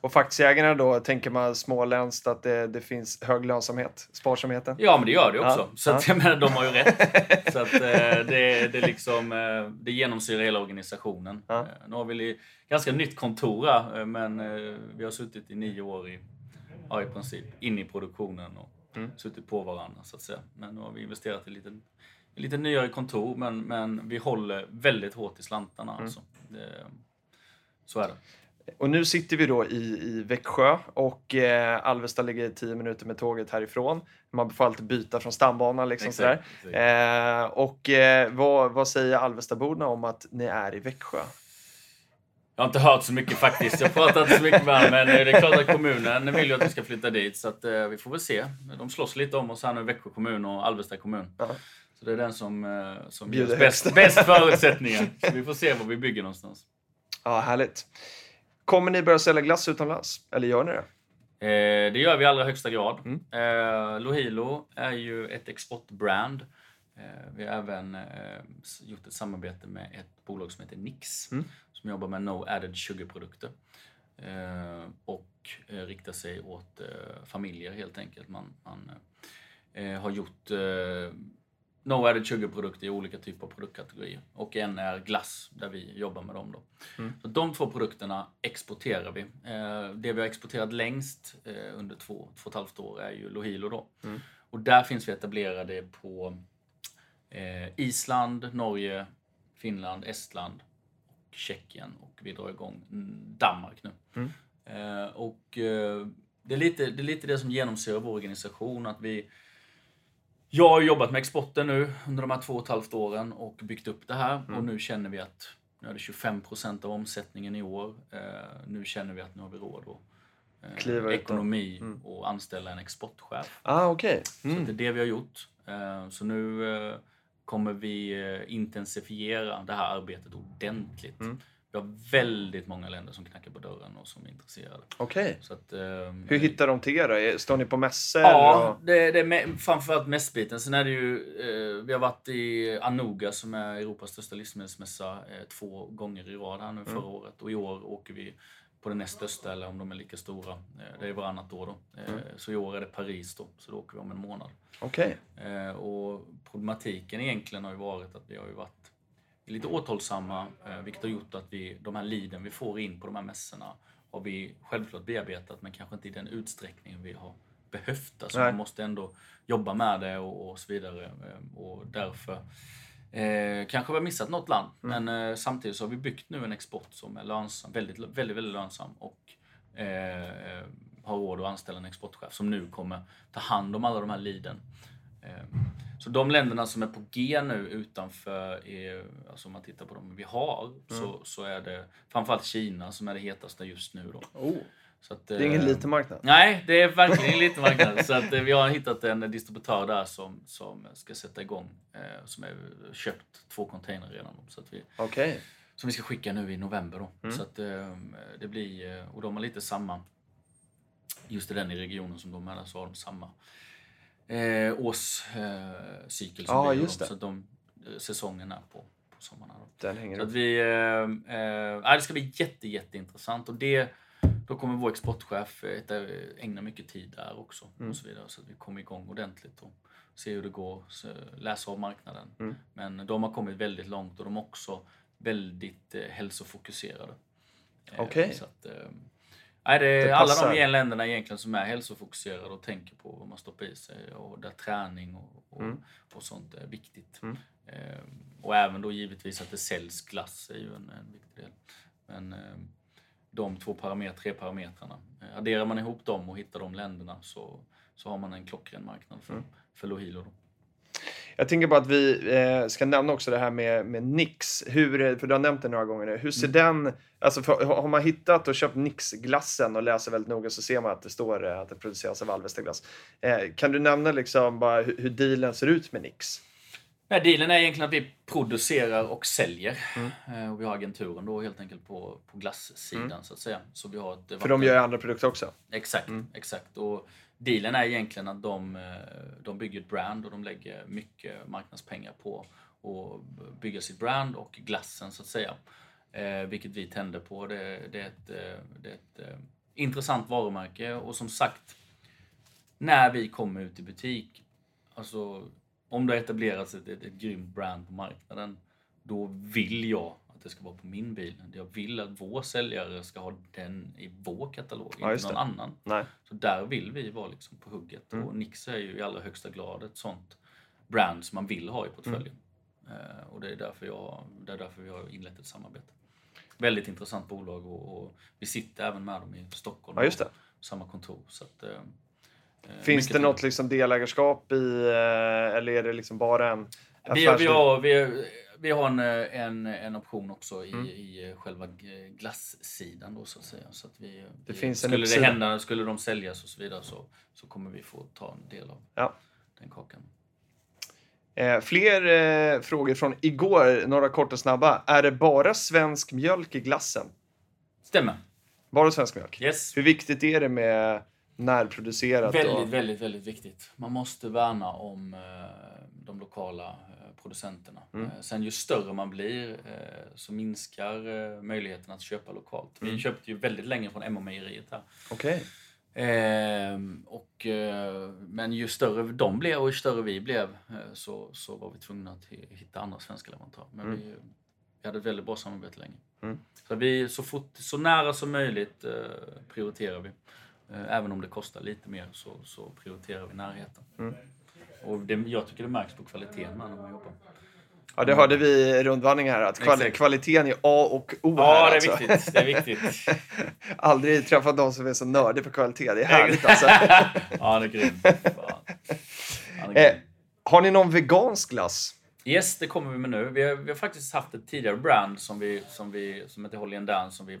Och för aktieägarna då, tänker man småländskt att det, det finns hög lönsamhet, sparsamheten? Ja, men det gör det också. Ja, Så att, jag menar, de har ju rätt. Så att, eh, det, det, liksom, det genomsyrar hela organisationen. Ja. Nu har vi ganska nytt kontor men vi har suttit i nio år i, ja, i princip in i produktionen och Mm. suttit på varandra så att säga. Men nu har vi investerat i en liten lite nyare kontor, men, men vi håller väldigt hårt i slantarna. Mm. Alltså. Det, så är det. Och nu sitter vi då i, i Växjö och eh, Alvesta ligger 10 minuter med tåget härifrån. Man får alltid byta från stambanan liksom sådär. exakt. Eh, och eh, vad, vad säger Alvestaborna om att ni är i Växjö? Jag har inte hört så mycket faktiskt. Jag pratar inte så mycket med honom, men det är klart att kommunen vill ju att vi ska flytta dit. Så att, eh, vi får väl se. De slåss lite om oss här nu, Växjö kommun och Alvesta kommun. Ja. Så det är den som, eh, som ger oss bäst, bäst förutsättningar. Så vi får se var vi bygger någonstans. Ja, härligt. Kommer ni börja sälja glass utomlands? Eller gör ni det? Eh, det gör vi i allra högsta grad. Mm. Eh, Lohilo är ju ett exportbrand. Eh, vi har även eh, gjort ett samarbete med ett bolag som heter Nix Mm. som jobbar med no added sugar-produkter. Eh, och riktar sig åt familjer helt enkelt. Man, man har gjort no added sugar-produkter i olika typer av produktkategorier. Och en är glass där vi jobbar med dem. Då. Mm. Så de två produkterna exporterar vi. Det vi har exporterat längst under två, två och ett halvt år är ju Lohilo. Då. Mm. Och där finns vi etablerade på eh, Island, Norge, Finland, Estland och Tjeckien. Och vi drar igång Danmark nu. Mm. Eh, och eh, det, är lite, det är lite det som genomsyrar vår organisation. att vi jag har jobbat med exporten nu under de här två och ett halvt åren och byggt upp det här. Mm. Och nu känner vi att nu är det 25% av omsättningen i år. Eh, nu känner vi att nu har vi råd att Kliva eh, då. ekonomi Mm. och anställa en exportchef. Ah. Så Mm. det är det vi har gjort. Eh, så nu eh, kommer vi eh, intensifiera det här arbetet ordentligt. Mm. Vi har väldigt många länder som knackar på dörren och som är intresserade. Okej. Så att, eh, Hur hittar de till er då? Står ni på mässor? Ja, och- det, det är me- framförallt mässbiten. Sen är det ju, eh, vi har varit i Anuga som är Europas största livsmedelsmässa eh, två gånger i rad här nu förra året. Och i år åker vi på den näst största, eller om de är lika stora. Eh, det är varannat år då. Eh, Så i år är det Paris då, så då åker vi om en månad. Okej. Eh, och problematiken egentligen har ju varit att vi har ju varit lite återhållsamma, vilket har gjort att vi, de här liden vi får in på de här mässorna har vi självklart bearbetat, men kanske inte i den utsträckning vi har behövt. Alltså Nej. man måste ändå jobba med det och, och så vidare. Och därför eh, kanske vi har missat något land, men eh, samtidigt så har vi byggt nu en export som är lönsam, väldigt, väldigt, väldigt lönsam och eh, har råd att anställa en exportchef som nu kommer ta hand om alla de här liden. Eh, Så de länderna som är på G nu utanför, är, alltså om man tittar på dem vi har, så, så är det framförallt Kina som är det hetaste just nu. Då. Oh, att, det är ingen eh, liten marknad. Nej, det är verkligen en liten marknad. Så att, eh, vi har hittat en distributör där som, som ska sätta igång. Eh, som har köpt två containrar redan. Så att vi, Okej. som vi ska skicka nu i november. Då. Mm. Så att, det blir, och de har lite samma, just i den i regionen som de är där, så har de samma eh, årscykel eh, som vi har. just det. Så att de, säsongen är på, på sommaren. Då. Den hänger Så upp. att vi, eh, eh, det ska bli jätte, jätteintressant. Och det, då kommer vår exportchef eh, ägna mycket tid där också. Mm. Och så vidare, så att vi kommer igång ordentligt och se hur det går. Läsa av marknaden. Mm. Men de har kommit väldigt långt och de är också väldigt eh, hälsofokuserade. Eh, Okej. Att, eh, alla de länderna egentligen som är hälsofokuserade och tänker på vad man stoppar i sig och där träning och, och, Mm. och sånt är viktigt. Mm. Eh, och även då givetvis att det säljs glass är ju en, en viktig del. Men eh, de två parametrar, tre parametrarna, eh, adderar man ihop dem och hittar de länderna så, så har man en klockren marknad för, Mm. för Lohilo. Då. Jag tänker bara att vi eh, ska nämna också det här med, med Nix. Hur, för du har nämnt det några gånger nu. Hur ser Mm. den... Alltså för, har har man hittat och köpt Nix-glassen och läser väldigt noga så ser man att det står eh, att det produceras av Alvesta glass. Eh, kan du nämna liksom bara hur, hur dealen ser ut med Nix? Nej, dealen är egentligen att vi producerar och säljer. Mm. Eh, och vi har agenturen då helt enkelt på, på glassidan Mm. så att säga. Så vi har ett För de gör ju andra produkter också. Exakt, Mm. exakt. Och dealen är egentligen att de, eh, de bygger ett brand och de lägger mycket marknadspengar på att bygga sitt brand och glassen så att säga. Eh, vilket vi tänder på. Det, det är ett, eh, det är ett eh, intressant varumärke och som sagt, när vi kommer ut i butik, alltså om det har etablerats ett, ett, ett grymt brand på marknaden, då vill jag att det ska vara på min bil. Jag vill att vår säljare ska ha den i vår katalog, Ja, inte någon det. annan. Nej. Så där vill vi vara liksom på hugget. Mm. Och Nix är ju i allra högsta grad ett sånt brands man vill ha i portföljen. Eh, och det är, därför jag, det är därför vi har inlett ett samarbete. Väldigt intressant bolag och, och vi sitter även med dem i Stockholm. Ja, just det. Samma kontor. Så att, eh, Finns mycket det något liksom delägarskap i, eh, eller är det liksom bara en Vi, har- vi, har, vi, vi har en, eh, en, en option också i, Mm. i själva glassidan då så att säga. Så att vi, Det vi, finns en skulle det hända, skulle de säljas och så vidare så, så kommer vi få ta en del av Ja. den kakan. Eh, fler eh, frågor från igår, några korta snabba. Är det bara svensk mjölk i glassen? Stämmer. Bara svensk mjölk? Yes. Hur viktigt är det med närproducerat? Väldigt, och... väldigt, väldigt viktigt. Man måste värna om eh, de lokala eh, producenterna. Mm. Eh, sen ju större man blir så minskar möjligheten att köpa lokalt. Vi Mm. köpte ju väldigt länge från Emma-mejeriet här. Okej. Ehm, och, men ju större de blev och ju större vi blev så, så var vi tvungna att hi- hitta andra svenska leverantörer. Men Mm. vi, vi hade ett väldigt bra samarbete länge. Mm. Så vi så, fort, så nära som möjligt prioriterar vi. Eh, även om det kostar lite mer så, så prioriterar vi närheten. Mm. Och det, jag tycker det märks på kvaliteten med när man jobbar. Ja, det hörde vi i rundvandringen här, att kval- Exakt. kvaliteten är A och O här. Ja, det är alltså. viktigt. Det är viktigt. Aldrig träffat någon som är så nördig på kvalitet. Det är härligt alltså. ja, det är grymt. Eh, har ni någon vegansk glass? Yes, det kommer vi med nu. Vi har, vi har faktiskt haft ett tidigare brand som, vi, som, vi, som heter Holly Dan som vi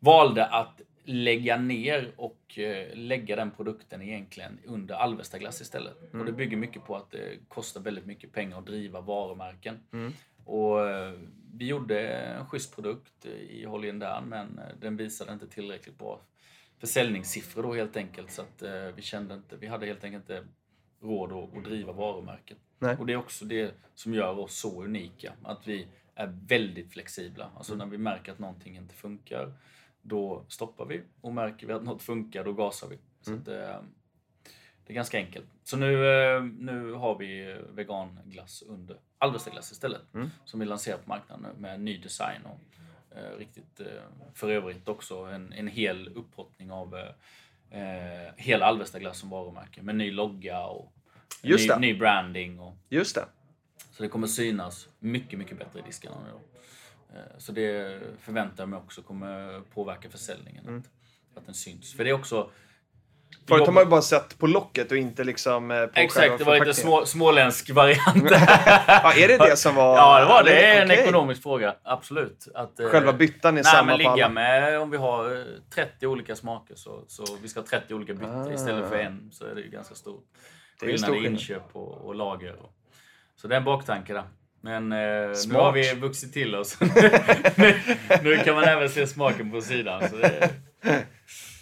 valde att lägga ner och eh, lägga den produkten egentligen under Alvesta glass istället. Och det bygger mycket på att det kostar väldigt mycket pengar att driva varumärken. Mm. Och eh, vi gjorde en schysst produkt i Holly Dan men eh, den visade inte tillräckligt bra försäljningssiffror då helt enkelt. Så att eh, vi kände inte, vi hade helt enkelt inte råd att, att driva varumärket. Nej. Och det är också det som gör oss så unika. Att vi är väldigt flexibla. Alltså Mm. när vi märker att någonting inte funkar, då stoppar vi. Och märker vi att något funkar, då gasar vi. Så Mm. att, eh, det är ganska enkelt. Så nu, eh, nu har vi veganglass under Alvesta glass istället. Mm. Som vi lanserar på marknaden med ny design. Och, eh, riktigt, eh, för övrigt också en, en hel upphottning av eh, hela Alvesta glass som varumärke. Med ny logga och Just ny, ny branding. Och, Just det. så det kommer synas mycket, mycket bättre i diskarna nu. då. Eh, Så det förväntar jag mig också kommer påverka försäljningen. Mm. Att, att den syns. För det är också... Förut har man ju bara sett på locket och inte liksom eh, på Exakt, det var lite små, småländsk variant. Ja, är det det som var... ja, det var det. Det är en Okej. ekonomisk fråga. Absolut. Att, eh, Själva byttan är Nej, samma men på ligga alla? med, om vi har eh, 30 olika smaker så, så vi ska ha 30 olika byten Ah. istället för en så är det ju ganska stor Det är skillnad stor i skillnad. inköp och, och lager. Och, så det är en baktanke där. Men eh, nu har vi vuxit till oss. nu, nu kan man även se smaken på sidan. Så det,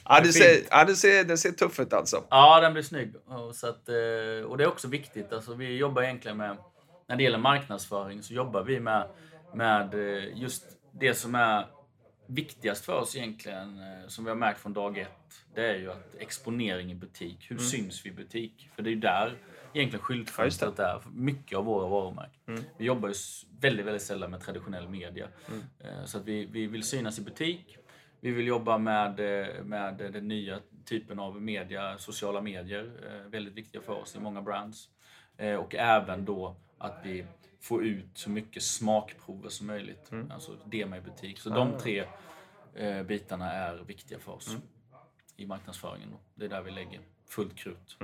Ja, det ser, ja, det ser, det ser tuff ut alltså. ja, den blir snygg. Och, så att, eh, och det är också viktigt. Alltså, vi jobbar egentligen med, när det gäller marknadsföring så jobbar vi med, med eh, just det som är viktigast för oss egentligen, eh, som vi har märkt från dag ett, det är ju att exponering i butik. Hur syns vi i butik? För det är ju där egentligen skyltfönstret är för mycket av våra varumärken. Vi jobbar ju väldigt, väldigt sällan med traditionell media. Eh, Så att vi, vi vill synas i butik. Vi vill jobba med, eh, med den nya typen av media, sociala medier. eh, Väldigt viktiga för oss i många brands. Och även då att vi får ut så mycket smakprover som möjligt. Alltså dema i butik. Så de tre eh, bitarna är viktiga för oss i marknadsföringen. Det är där vi lägger fullt krut.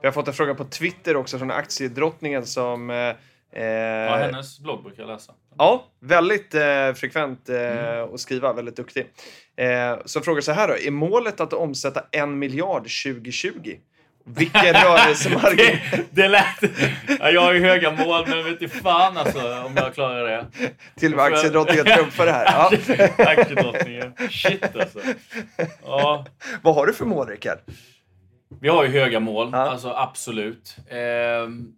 Vi har fått en fråga på Twitter också från aktiedrottningen som... Eh, Ja, eh, hennes blogg brukar jag läsa. Ja, väldigt eh, frekvent eh, Mm. att skriva, väldigt duktig. Eh, så frågar så här då, är målet att omsätta en miljard 2020? Vilken rörelsemarginal? det, det lät... Ja, jag har ju höga mål, men vet inte fan alltså om jag klarar det. Till och med aktiedrottningen trumfar det här. Ja. Aktiedrottningen. Shit alltså. Ja. Vad har du för mål, Rickard? Vi har ju höga mål, Ja. alltså absolut. Eh,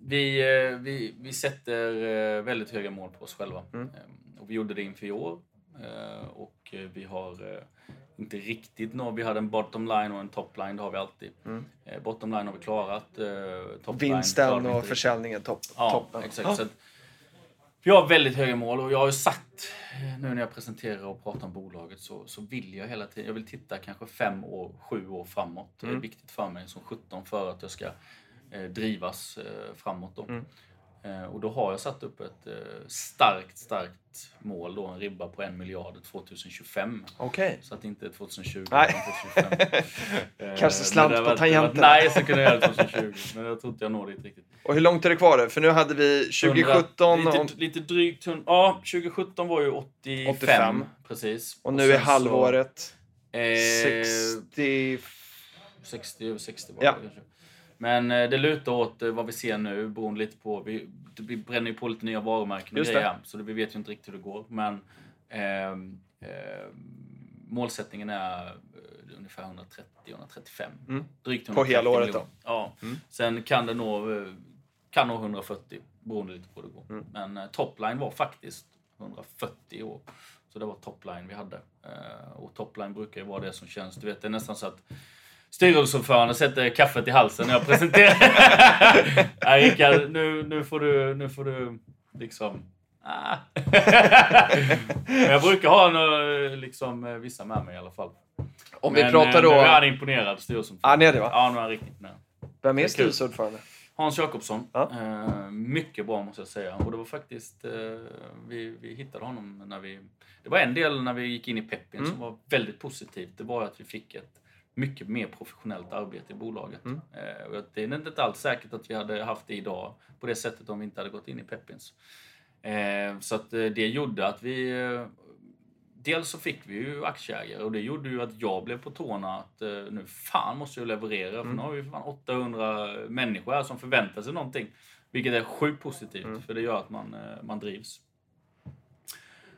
vi, vi, vi sätter eh, väldigt höga mål på oss själva. Mm. Eh, och vi gjorde det inför i år. Eh, och eh, vi har eh, inte riktigt nå. Vi hade en bottom line och en top line, det har vi alltid. Mm. Bottom line har vi klarat. Eh, Vinsten och försäljningen topp. Ja, toppen. exakt. Ja. Så att, vi har väldigt höga mål och jag har ju sagt, eh, nu när jag presenterar och pratar om bolaget, så, så vill jag hela tiden, jag vill titta kanske fem år, sju år framåt. Det är Mm. viktigt för mig som 17 för att jag ska eh, drivas eh, framåt. Då. Mm. Eh, och då har jag satt upp ett eh, starkt, starkt mål, då, en ribba på en miljard 2025. Okej. Så att det inte är 2020 Nej. utan 2025. Eh, Kanske slant på tangenten. Nej, så kunde jag göra det 2020. Men jag tror inte jag når dit riktigt. Och hur långt är det kvar? då? För nu hade vi 2017 100, och, lite, lite drygt hund- Ja, 2017 var ju 85. 85. Precis. och nu är sen så, halvåret eh, 60... 60 över 60 var Ja. det kanske. Men eh, det lutar åt eh, vad vi ser nu beroende lite på. Vi, vi bränner ju på lite nya varumärken och grejer så vi vet ju inte riktigt hur det går. Men ehm, ehm, målsättningen är eh, ungefär 130-135. Mm. Drygt På 130 helåret miljoner. då? Ja. Mm. Sen kan det nå, eh, kan nå 140 beroende lite på hur det går. Mm. Men eh, topline var faktiskt 140 i år. Så det var topline vi hade. Eh, och topline brukar ju vara det som känns, du vet det är nästan så att styrelseordförande sätter kaffet i halsen när jag presenterar. Nej Rickard, nu, nu, får du, nu får du liksom... Ah. Jag brukar ha några, liksom, eh, vissa med mig i alla fall. Om Men, vi pratar eh, då... Nu är han imponerad, styrelseordförande. Ni är det va? Ja, nu är han riktigt imponerad. Vem är styrelseordförande? Hans Jakobsson. Ja. Eh, mycket bra måste jag säga. Och det var faktiskt, eh, vi, vi hittade honom när vi... Det var en del när vi gick in i Peppin Mm. som var väldigt positivt. Det var att vi fick ett mycket mer professionellt arbete i bolaget. Mm. Eh, det är inte alls säkert att vi hade haft det idag på det sättet om vi inte hade gått in i Peppins. Eh, så att eh, det gjorde att vi... Eh, dels så fick vi ju aktieägare och det gjorde ju att jag blev på tårna att nu fan måste jag leverera för Mm. nu har vi fan 800 människor här som förväntar sig någonting. Vilket är sjukt positivt Mm. för det gör att man, man drivs.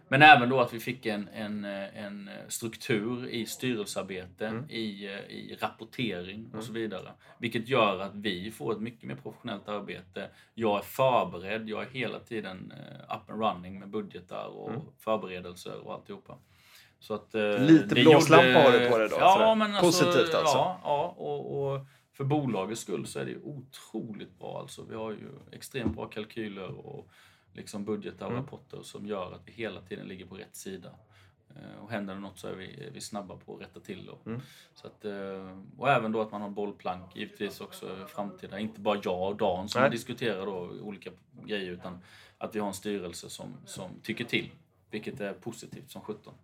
Men även då att vi fick en, en, eh, en struktur i styrelsearbete, Mm. i, eh, i rapportering och så vidare. Vilket gör att vi får ett mycket mer professionellt arbete. Jag är förberedd, jag är hela tiden eh, up and running med budgetar och Mm. förberedelser och alltihopa. Så att, Lite blåslampa har du på det då, Ja, men alltså, Positivt alltså. Ja, ja och, och för bolagets skull så är det otroligt bra. Alltså, vi har ju extremt bra kalkyler och liksom budgetar och Mm. rapporter som gör att vi hela tiden ligger på rätt sida. Eh, Och händer det något så är vi, är vi snabba på att rätta till. Då. Mm. Så att, eh, och även då att man har bollplank givetvis också i framtida. Inte bara jag och Dan som Nej. diskuterar då olika grejer utan att vi har en styrelse som, som tycker till. Vilket är positivt som 17.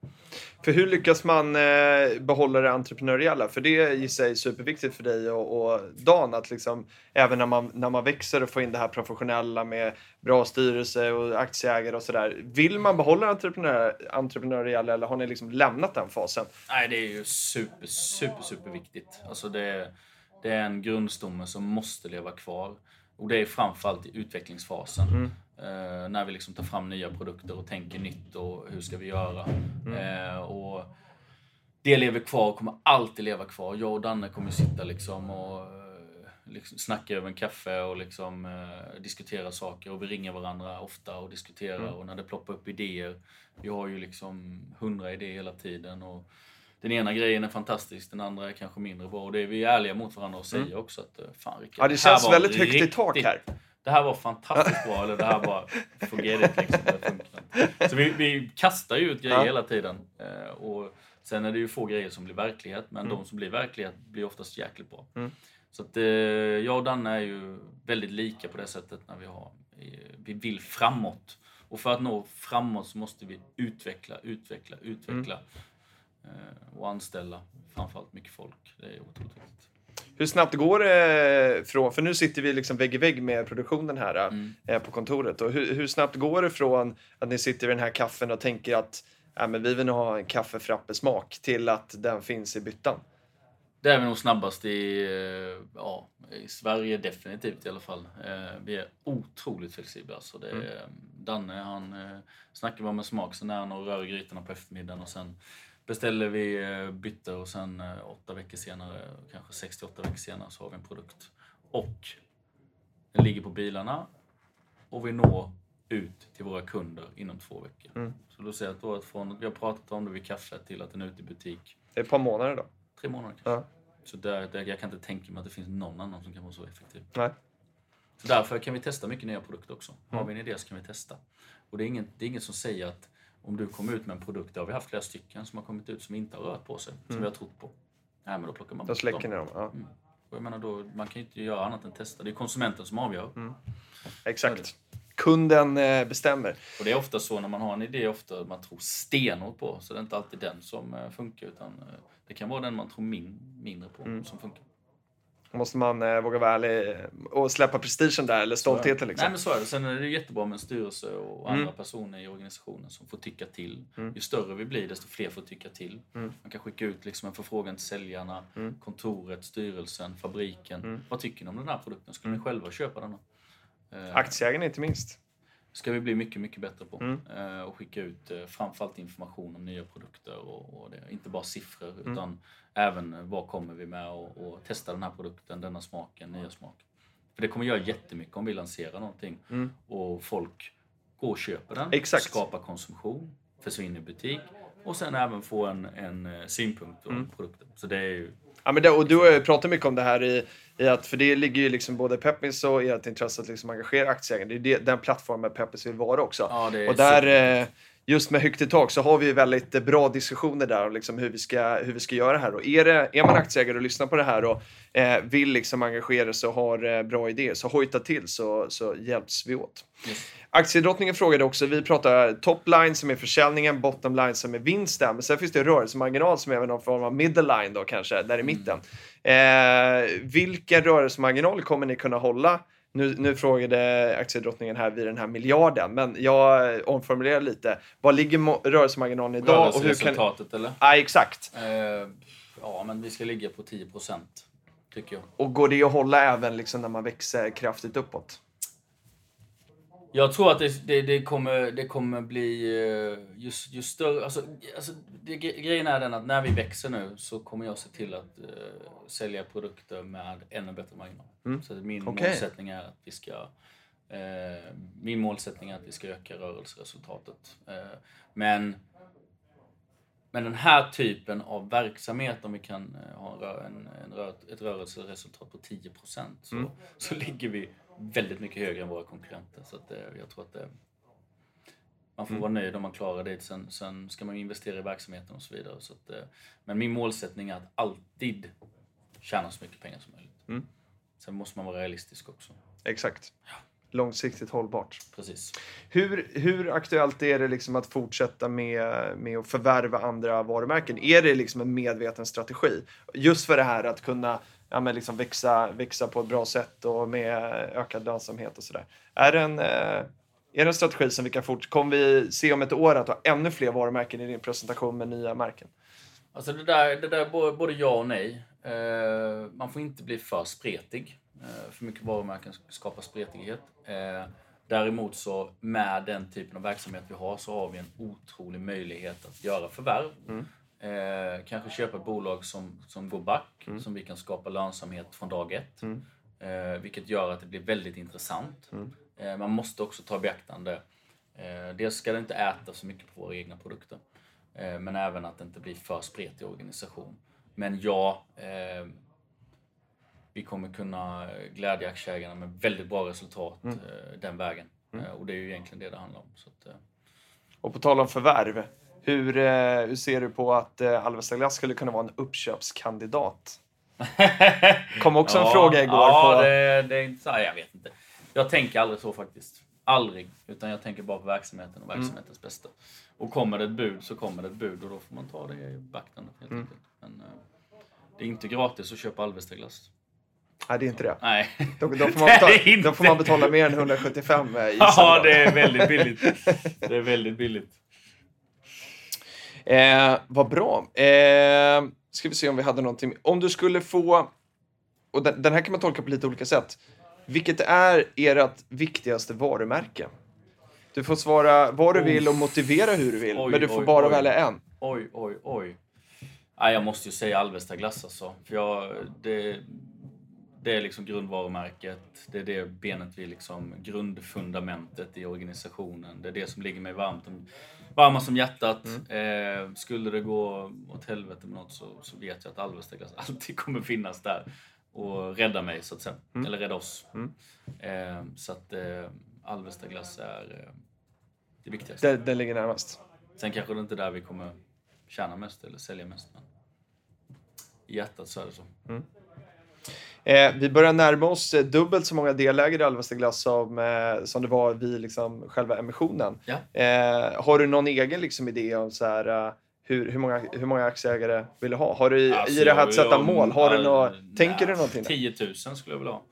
För hur lyckas man eh, behålla det entreprenöriella? För det är i sig superviktigt för dig och, och Dan att liksom, även när man, när man växer och får in det här professionella med bra styrelse och aktieägare och sådär. Vill man behålla entreprenör, entreprenöriella eller har ni liksom lämnat den fasen? Nej, det är ju super, super, super viktigt. Alltså det, det är en grundstomme som måste leva kvar. Och det är framförallt i utvecklingsfasen. Mm. Eh, när vi liksom tar fram nya produkter och tänker nytt och hur ska vi göra. Eh, och det lever kvar och kommer alltid leva kvar. Jag och Danne kommer sitta liksom och eh, liksom snacka över en kaffe och liksom, eh, diskutera saker. Och vi ringer varandra ofta och diskuterar. Mm. Och när det ploppar upp idéer. Vi har ju liksom hundra idéer hela tiden. Och den ena grejen är fantastisk, den andra är kanske mindre bra. Och det är vi ärliga mot varandra och säger också att eh, fan Rickard, Mm. Ja, det känns väldigt högt i tak här. Det här var fantastiskt bra, eller det här var fungerade liksom. Det funkar inte. Så vi, vi kastar ju ut grejer Ja. hela tiden. Eh, och sen är det ju få grejer som blir verklighet, men Mm. de som blir verklighet blir oftast jäkligt bra. Mm. Så att, eh, jag och Danne är ju väldigt lika på det sättet när vi har, eh, vi vill framåt. Och för att nå framåt så måste vi utveckla, utveckla, utveckla. Eh, och anställa framförallt mycket folk. Det är otroligt viktigt. Hur snabbt går det från, för nu sitter vi liksom vägg i vägg med produktionen här Mm. eh, på kontoret. Och hur, hur snabbt går det från att ni sitter vid den här kaffen och tänker att ja, men vi vill ha en kaffefrappesmak till att den finns i byttan? Det är vi nog snabbast i, eh, ja, i Sverige definitivt i alla fall. Eh, Vi är otroligt flexibla. Så det Mm. Danne han snackar bara med smak, sen är han och rör i grytorna på eftermiddagen och sen beställer vi eh, bytter och sen eh, åtta veckor senare, kanske 68 veckor senare så har vi en produkt. Och den ligger på bilarna och vi når ut till våra kunder inom två veckor. Mm. Så då ser att då att från att vi har pratat om det vid kaffe till att den är ute i butik, Det är ett par månader då. tre månader kanske. Ja. Så där, där, jag kan inte tänka mig att det finns någon annan som kan vara så effektiv. Nej. Så därför kan vi testa mycket nya produkter också. Har Mm. vi en idé så kan vi testa. Och det är inget, det är inget som säger att om du kommer ut med en produkt, det har vi haft flera stycken som har kommit ut som inte har rört på sig, som vi har trott på. Nej, men då plockar man Då bort släcker dem. ni dem. Ja. Och Och jag menar då, man kan ju inte göra annat än testa. Det är konsumenten som avgör. Exakt. Kunden eh, bestämmer. Och det är ofta så när man har en idé, ofta man tror stenhårt på. Så det är inte alltid den som eh, funkar, utan eh, det kan vara den man tror min, mindre på som funkar. Måste man eh, våga vara ärlig och släppa prestigen där, eller stoltheten. Liksom. Nej men så är det. Sen är det jättebra med en styrelse och andra personer i organisationen som får tycka till. Ju större vi blir, desto fler får tycka till. Man kan skicka ut liksom en förfrågan till säljarna, kontoret, styrelsen, fabriken. Vad tycker ni om den här produkten? Skulle ni själva köpa denna? Eh, Aktieägarna inte minst. Ska vi bli mycket, mycket bättre på. Eh, och skicka ut eh, framförallt information om nya produkter och, och det. Inte bara siffror utan även eh, vad kommer vi med och, och testa den här produkten, denna smaken, nya smaken. För det kommer göra jättemycket om vi lanserar någonting och folk går och köper den, Exakt. skapar konsumtion, försvinner i butik och sen även få en, en eh, synpunkt på produkten. Så det är ju Ja, men det, och du har ju pratat mycket om det här i, i att, för det ligger ju liksom både Peppins och ert intresse att liksom engagera aktieägarna. Det är det, den plattformen Peppins vill vara också. Ja, och där, just med högt i tak så har vi väldigt bra diskussioner där om liksom hur, vi ska, hur vi ska göra här. Och är, det, är man aktieägare och lyssnar på det här och eh, vill liksom engagera sig och har eh, bra idéer, så hojta till så, så hjälps vi åt. Yes. Aktiedrottningen frågade också, vi pratar topline som är försäljningen, bottomline som är vinsten, men sen finns det rörelsemarginal som är någon form av middle line då kanske, där i mitten. Eh, vilken rörelsemarginal kommer ni kunna hålla? Nu, nu frågade aktiedrottningen här vid den här miljarden, men jag omformulerar lite. Vad ligger rörelsemarginalen idag? Och hur kan... Rörelseresultatet eller? Ja, exakt. Eh, ja, men vi ska ligga på 10 tycker jag. Och går det att hålla även liksom när man växer kraftigt uppåt? Jag tror att det, det, det, kommer, det kommer bli eh, just, just större... Alltså, alltså, det, grejen är den att när vi växer nu så kommer jag se till att eh, sälja produkter med ännu bättre marginal. Så att min Okej. målsättning är att vi ska eh, min målsättning är att vi ska öka rörelseresultatet. Eh, men men den här typen av verksamhet, om vi kan ha en, en, en ett rörelseresultat på 10 så, så ligger vi väldigt mycket högre än våra konkurrenter. Så att, eh, jag tror att det, man får vara nöjd om man klarar det. Sen, sen ska man investera i verksamheten och så vidare. Så att, eh, men min målsättning är att alltid tjäna så mycket pengar som möjligt. Sen måste man vara realistisk också. Exakt. Långsiktigt hållbart. Precis. Hur, hur aktuellt är det liksom att fortsätta med, med att förvärva andra varumärken? Är det liksom en medveten strategi? Just för det här att kunna ja, men liksom växa, växa på ett bra sätt och med ökad lönsamhet och sådär. Är det en, eh, är det en strategi som vi kan fortsätta? Kommer vi se om ett år att har ännu fler varumärken i din presentation med nya märken? Alltså det där, det där både- ja och nej. Eh, man får inte bli för spretig. Eh, för mycket varumärken skapar spretighet. Däremot så med den typen av verksamhet vi har så har vi en otrolig möjlighet att göra förvärv. Eh, kanske köpa ett bolag som, som går back, som vi kan skapa lönsamhet från dag ett. Eh, vilket gör att det blir väldigt intressant. Eh, man måste också ta i beaktande Eh, dels ska det inte äta så mycket på våra egna produkter. Eh, men även att det inte blir för spretig organisation. Men ja, eh, vi kommer kunna glädja aktieägarna med väldigt bra resultat eh, den vägen. Eh, och det är ju egentligen det det handlar om. Att, Och på tal om förvärv, hur, eh, hur ser du på att eh, Alvesta Glass skulle kunna vara en uppköpskandidat? kom också en fråga igår Ja, på... det, det är inte så. Jag vet inte. Jag tänker aldrig så faktiskt. Aldrig. Utan jag tänker bara på verksamheten och verksamhetens bästa. Och kommer det ett bud så kommer det ett bud och då får man ta det i beaktande helt enkelt. Men eh, det är inte gratis att köpa Alvesta glass. Nej, det är inte det. Nej. Då, då, får man betala, då får man betala mer än 175 eh, gissar Ja, det är väldigt billigt. Det är väldigt billigt. Eh, vad bra. Eh, ska vi se om vi hade någonting. Om du skulle få, och den, den här kan man tolka på lite olika sätt. Vilket är ert viktigaste varumärke? Du får svara vad du vill och motivera hur du vill, Oj, men du får oj, bara oj. välja en. Oj, oj, oj. Nej, jag måste ju säga Alvesta glass alltså. För jag, det, det är liksom grundvarumärket. Det är det benet vi liksom, grundfundamentet i organisationen. Det är det som ligger mig varmt om, varmast om hjärtat. Mm. Eh, skulle det gå åt helvete med något så, så vet jag att Alvesta glass alltid kommer finnas där och rädda mig så att säga. Mm. Eller rädda oss. Eh, så att eh, Alvesta glass är eh, det viktigaste. Den, den ligger närmast. Sen kanske det inte är där vi kommer tjäna mest eller sälja mest. Men i hjärtat så är det så. Eh, vi börjar närma oss eh, dubbelt så många delägare i Alvesta Glass som, eh, som det var vid liksom, själva emissionen. Ja. Eh, har du någon egen liksom, idé om så här, eh, hur, hur, många, hur många aktieägare vill du ha? Har du i- Alltså, i det här att sätta mål? Har du något, tänker nej, du någonting? där? 10 000 skulle jag vilja ha.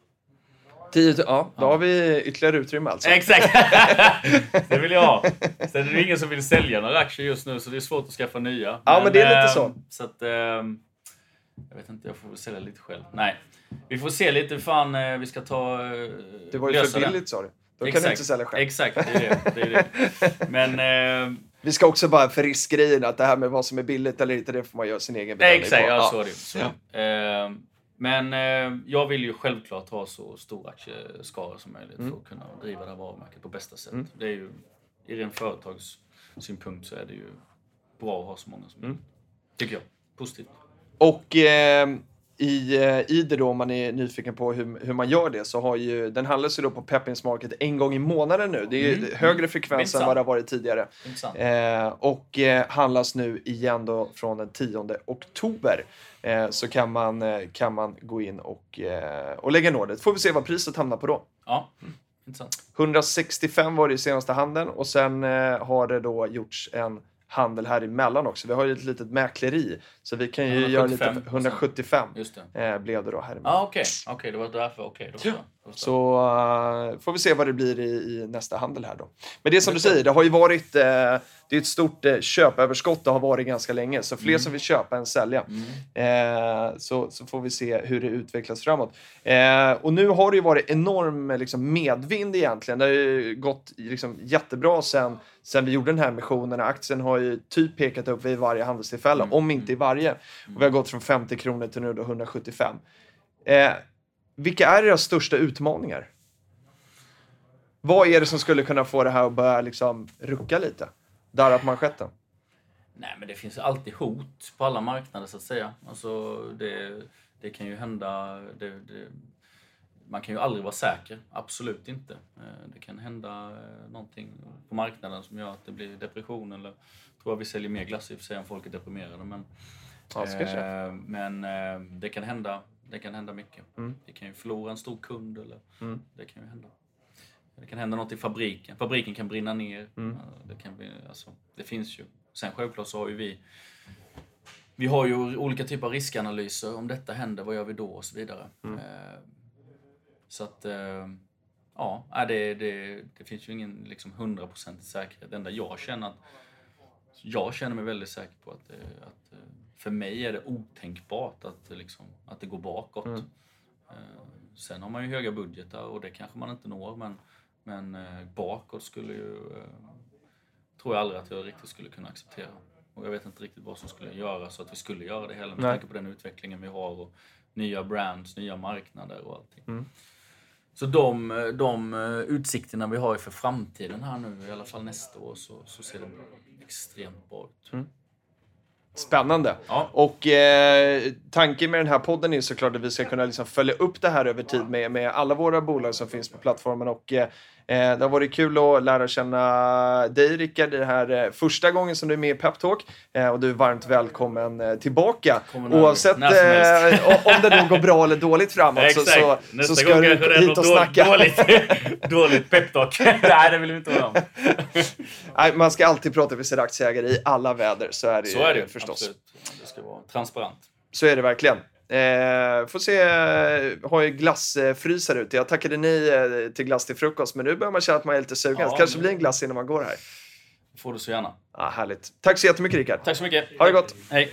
10 000, ja, då Ja. har vi ytterligare utrymme alltså. Exakt! det vill jag ha. Sen är det ingen som vill sälja några aktier just nu så det är svårt att skaffa nya. Ja, men det är lite ehm, så. Så att... jag vet inte, jag får sälja lite själv. Nej. Vi får se lite hur fan eh, vi ska ta... eh, Det var ju för billigt sa du. Då kan du inte sälja själv. Exakt, det är det. det, är det. Men... ehm, Vi ska också bara för riskgrejen att det här med vad som är billigt eller inte, det får man göra sin egen bedömning Exakt, på. ja, så är det. Så det. Ehm, Men eh, jag vill ju självklart ha så stor aktieskara som möjligt Mm. för att kunna driva det här varumärket på bästa sätt. Det är ju, I ren företagssynpunkt så är det ju bra att ha så många som Mm. möjligt. Tycker jag. Positivt. Och eh, i, eh, i det då, om man är nyfiken på hur, hur man gör det, så har ju, den handlas ju då på Peppins Market en gång i månaden nu. Det är Mm. högre frekvens än vad det har varit tidigare. Eh, och eh, handlas nu igen då från den 10 oktober. Eh, så kan man, eh, kan man gå in och, och lägga en order. Får vi se vad priset hamnar på då. Ja, intressant. 165 var det i senaste handeln och sen har det då gjorts en handel här emellan också. Vi har ju ett litet mäkleri så vi kan ju göra 175 lite 175 Just det. eh, blev det då här emellan. Ja, okej. Okej, det var därför. Okej, då förstår Så eh, får vi se vad det blir i, i nästa handel här då. Men det är som du säger, det har ju varit eh, det är ett stort eh, köpöverskott det har varit ganska länge. Så fler Mm. som vill köpa än sälja. Mm. Så, så får vi se hur det utvecklas framåt. Och nu har det ju varit enorm liksom, medvind egentligen. Det har ju gått liksom, jättebra sen, sen vi gjorde den här emissionen. Aktien har ju typ pekat upp vid varje handelstillfälle, Mm. om inte i varje. Och vi har gått från 50 kronor till nu då 175. Vilka är era största utmaningar? Vad är det som skulle kunna få det här att börja liksom, rucka lite? Darra på manschetten? Nej, men det finns alltid hot på alla marknader så att säga. Alltså, det, det kan ju hända... Det, det, man kan ju aldrig vara säker, absolut inte. Eh, Det kan hända eh, någonting på marknaden som gör att det blir depression eller tror jag vi säljer mer glass i och för sig om folk är deprimerade. Men, Ja, eh, men eh, det kan hända, det kan hända mycket. Mm. Vi kan ju förlora en stor kund eller Mm. det kan ju hända. Det kan hända något i fabriken. Fabriken kan brinna ner. Mm. Det, kan bli, alltså, det finns ju. Sen självklart så har ju vi vi har ju olika typer av riskanalyser. Om detta händer, vad gör vi då? Och så vidare. Mm. Eh, så att, eh, ja, det, det, det finns ju ingen liksom, hundraprocentig säkerhet. Det enda jag känner att jag känner mig väldigt säker på att, eh, att för mig är det otänkbart att, liksom, att det går bakåt. Mm. Eh, Sen har man ju höga budgetar och det kanske man inte når men, men eh, bakåt skulle ju, eh, tror jag aldrig att jag riktigt skulle kunna acceptera. Och jag vet inte riktigt vad som skulle göra så att vi skulle göra det heller med tanke på den utvecklingen vi har och nya brands, nya marknader och allting. Mm. Så de, de utsikterna vi har för framtiden här nu, i alla fall nästa år, så, så ser det extremt bra ut. Spännande. Ja. Och eh, tanken med den här podden är såklart att vi ska kunna liksom följa upp det här över tid med, med alla våra bolag som finns på plattformen. Och, eh, det har varit kul att lära känna dig Rickard, det här eh, första gången som du är med i Peptalk. Eh, och du är varmt välkommen eh, tillbaka. Oavsett eh, om det då går bra eller dåligt framåt så, så, så ska du hit och snacka. Dåligt, dåligt peptalk. Nej, det vill vi inte vara om. Nej, man ska alltid prata med sina aktieägare i alla väder, så är det, Så är det förstås. Absolut. Det ska vara transparent. Så är det verkligen. Eh, får se, eh, har ju glassfrysar ute. Jag tackade nej eh, till glass till frukost, men nu börjar man känna att man är lite sugen. Ja, kanske nu- blir en glass innan man går här. får du så gärna. Ah, härligt. Tack så jättemycket Rickard. Tack så mycket. Ha det gott. Hej.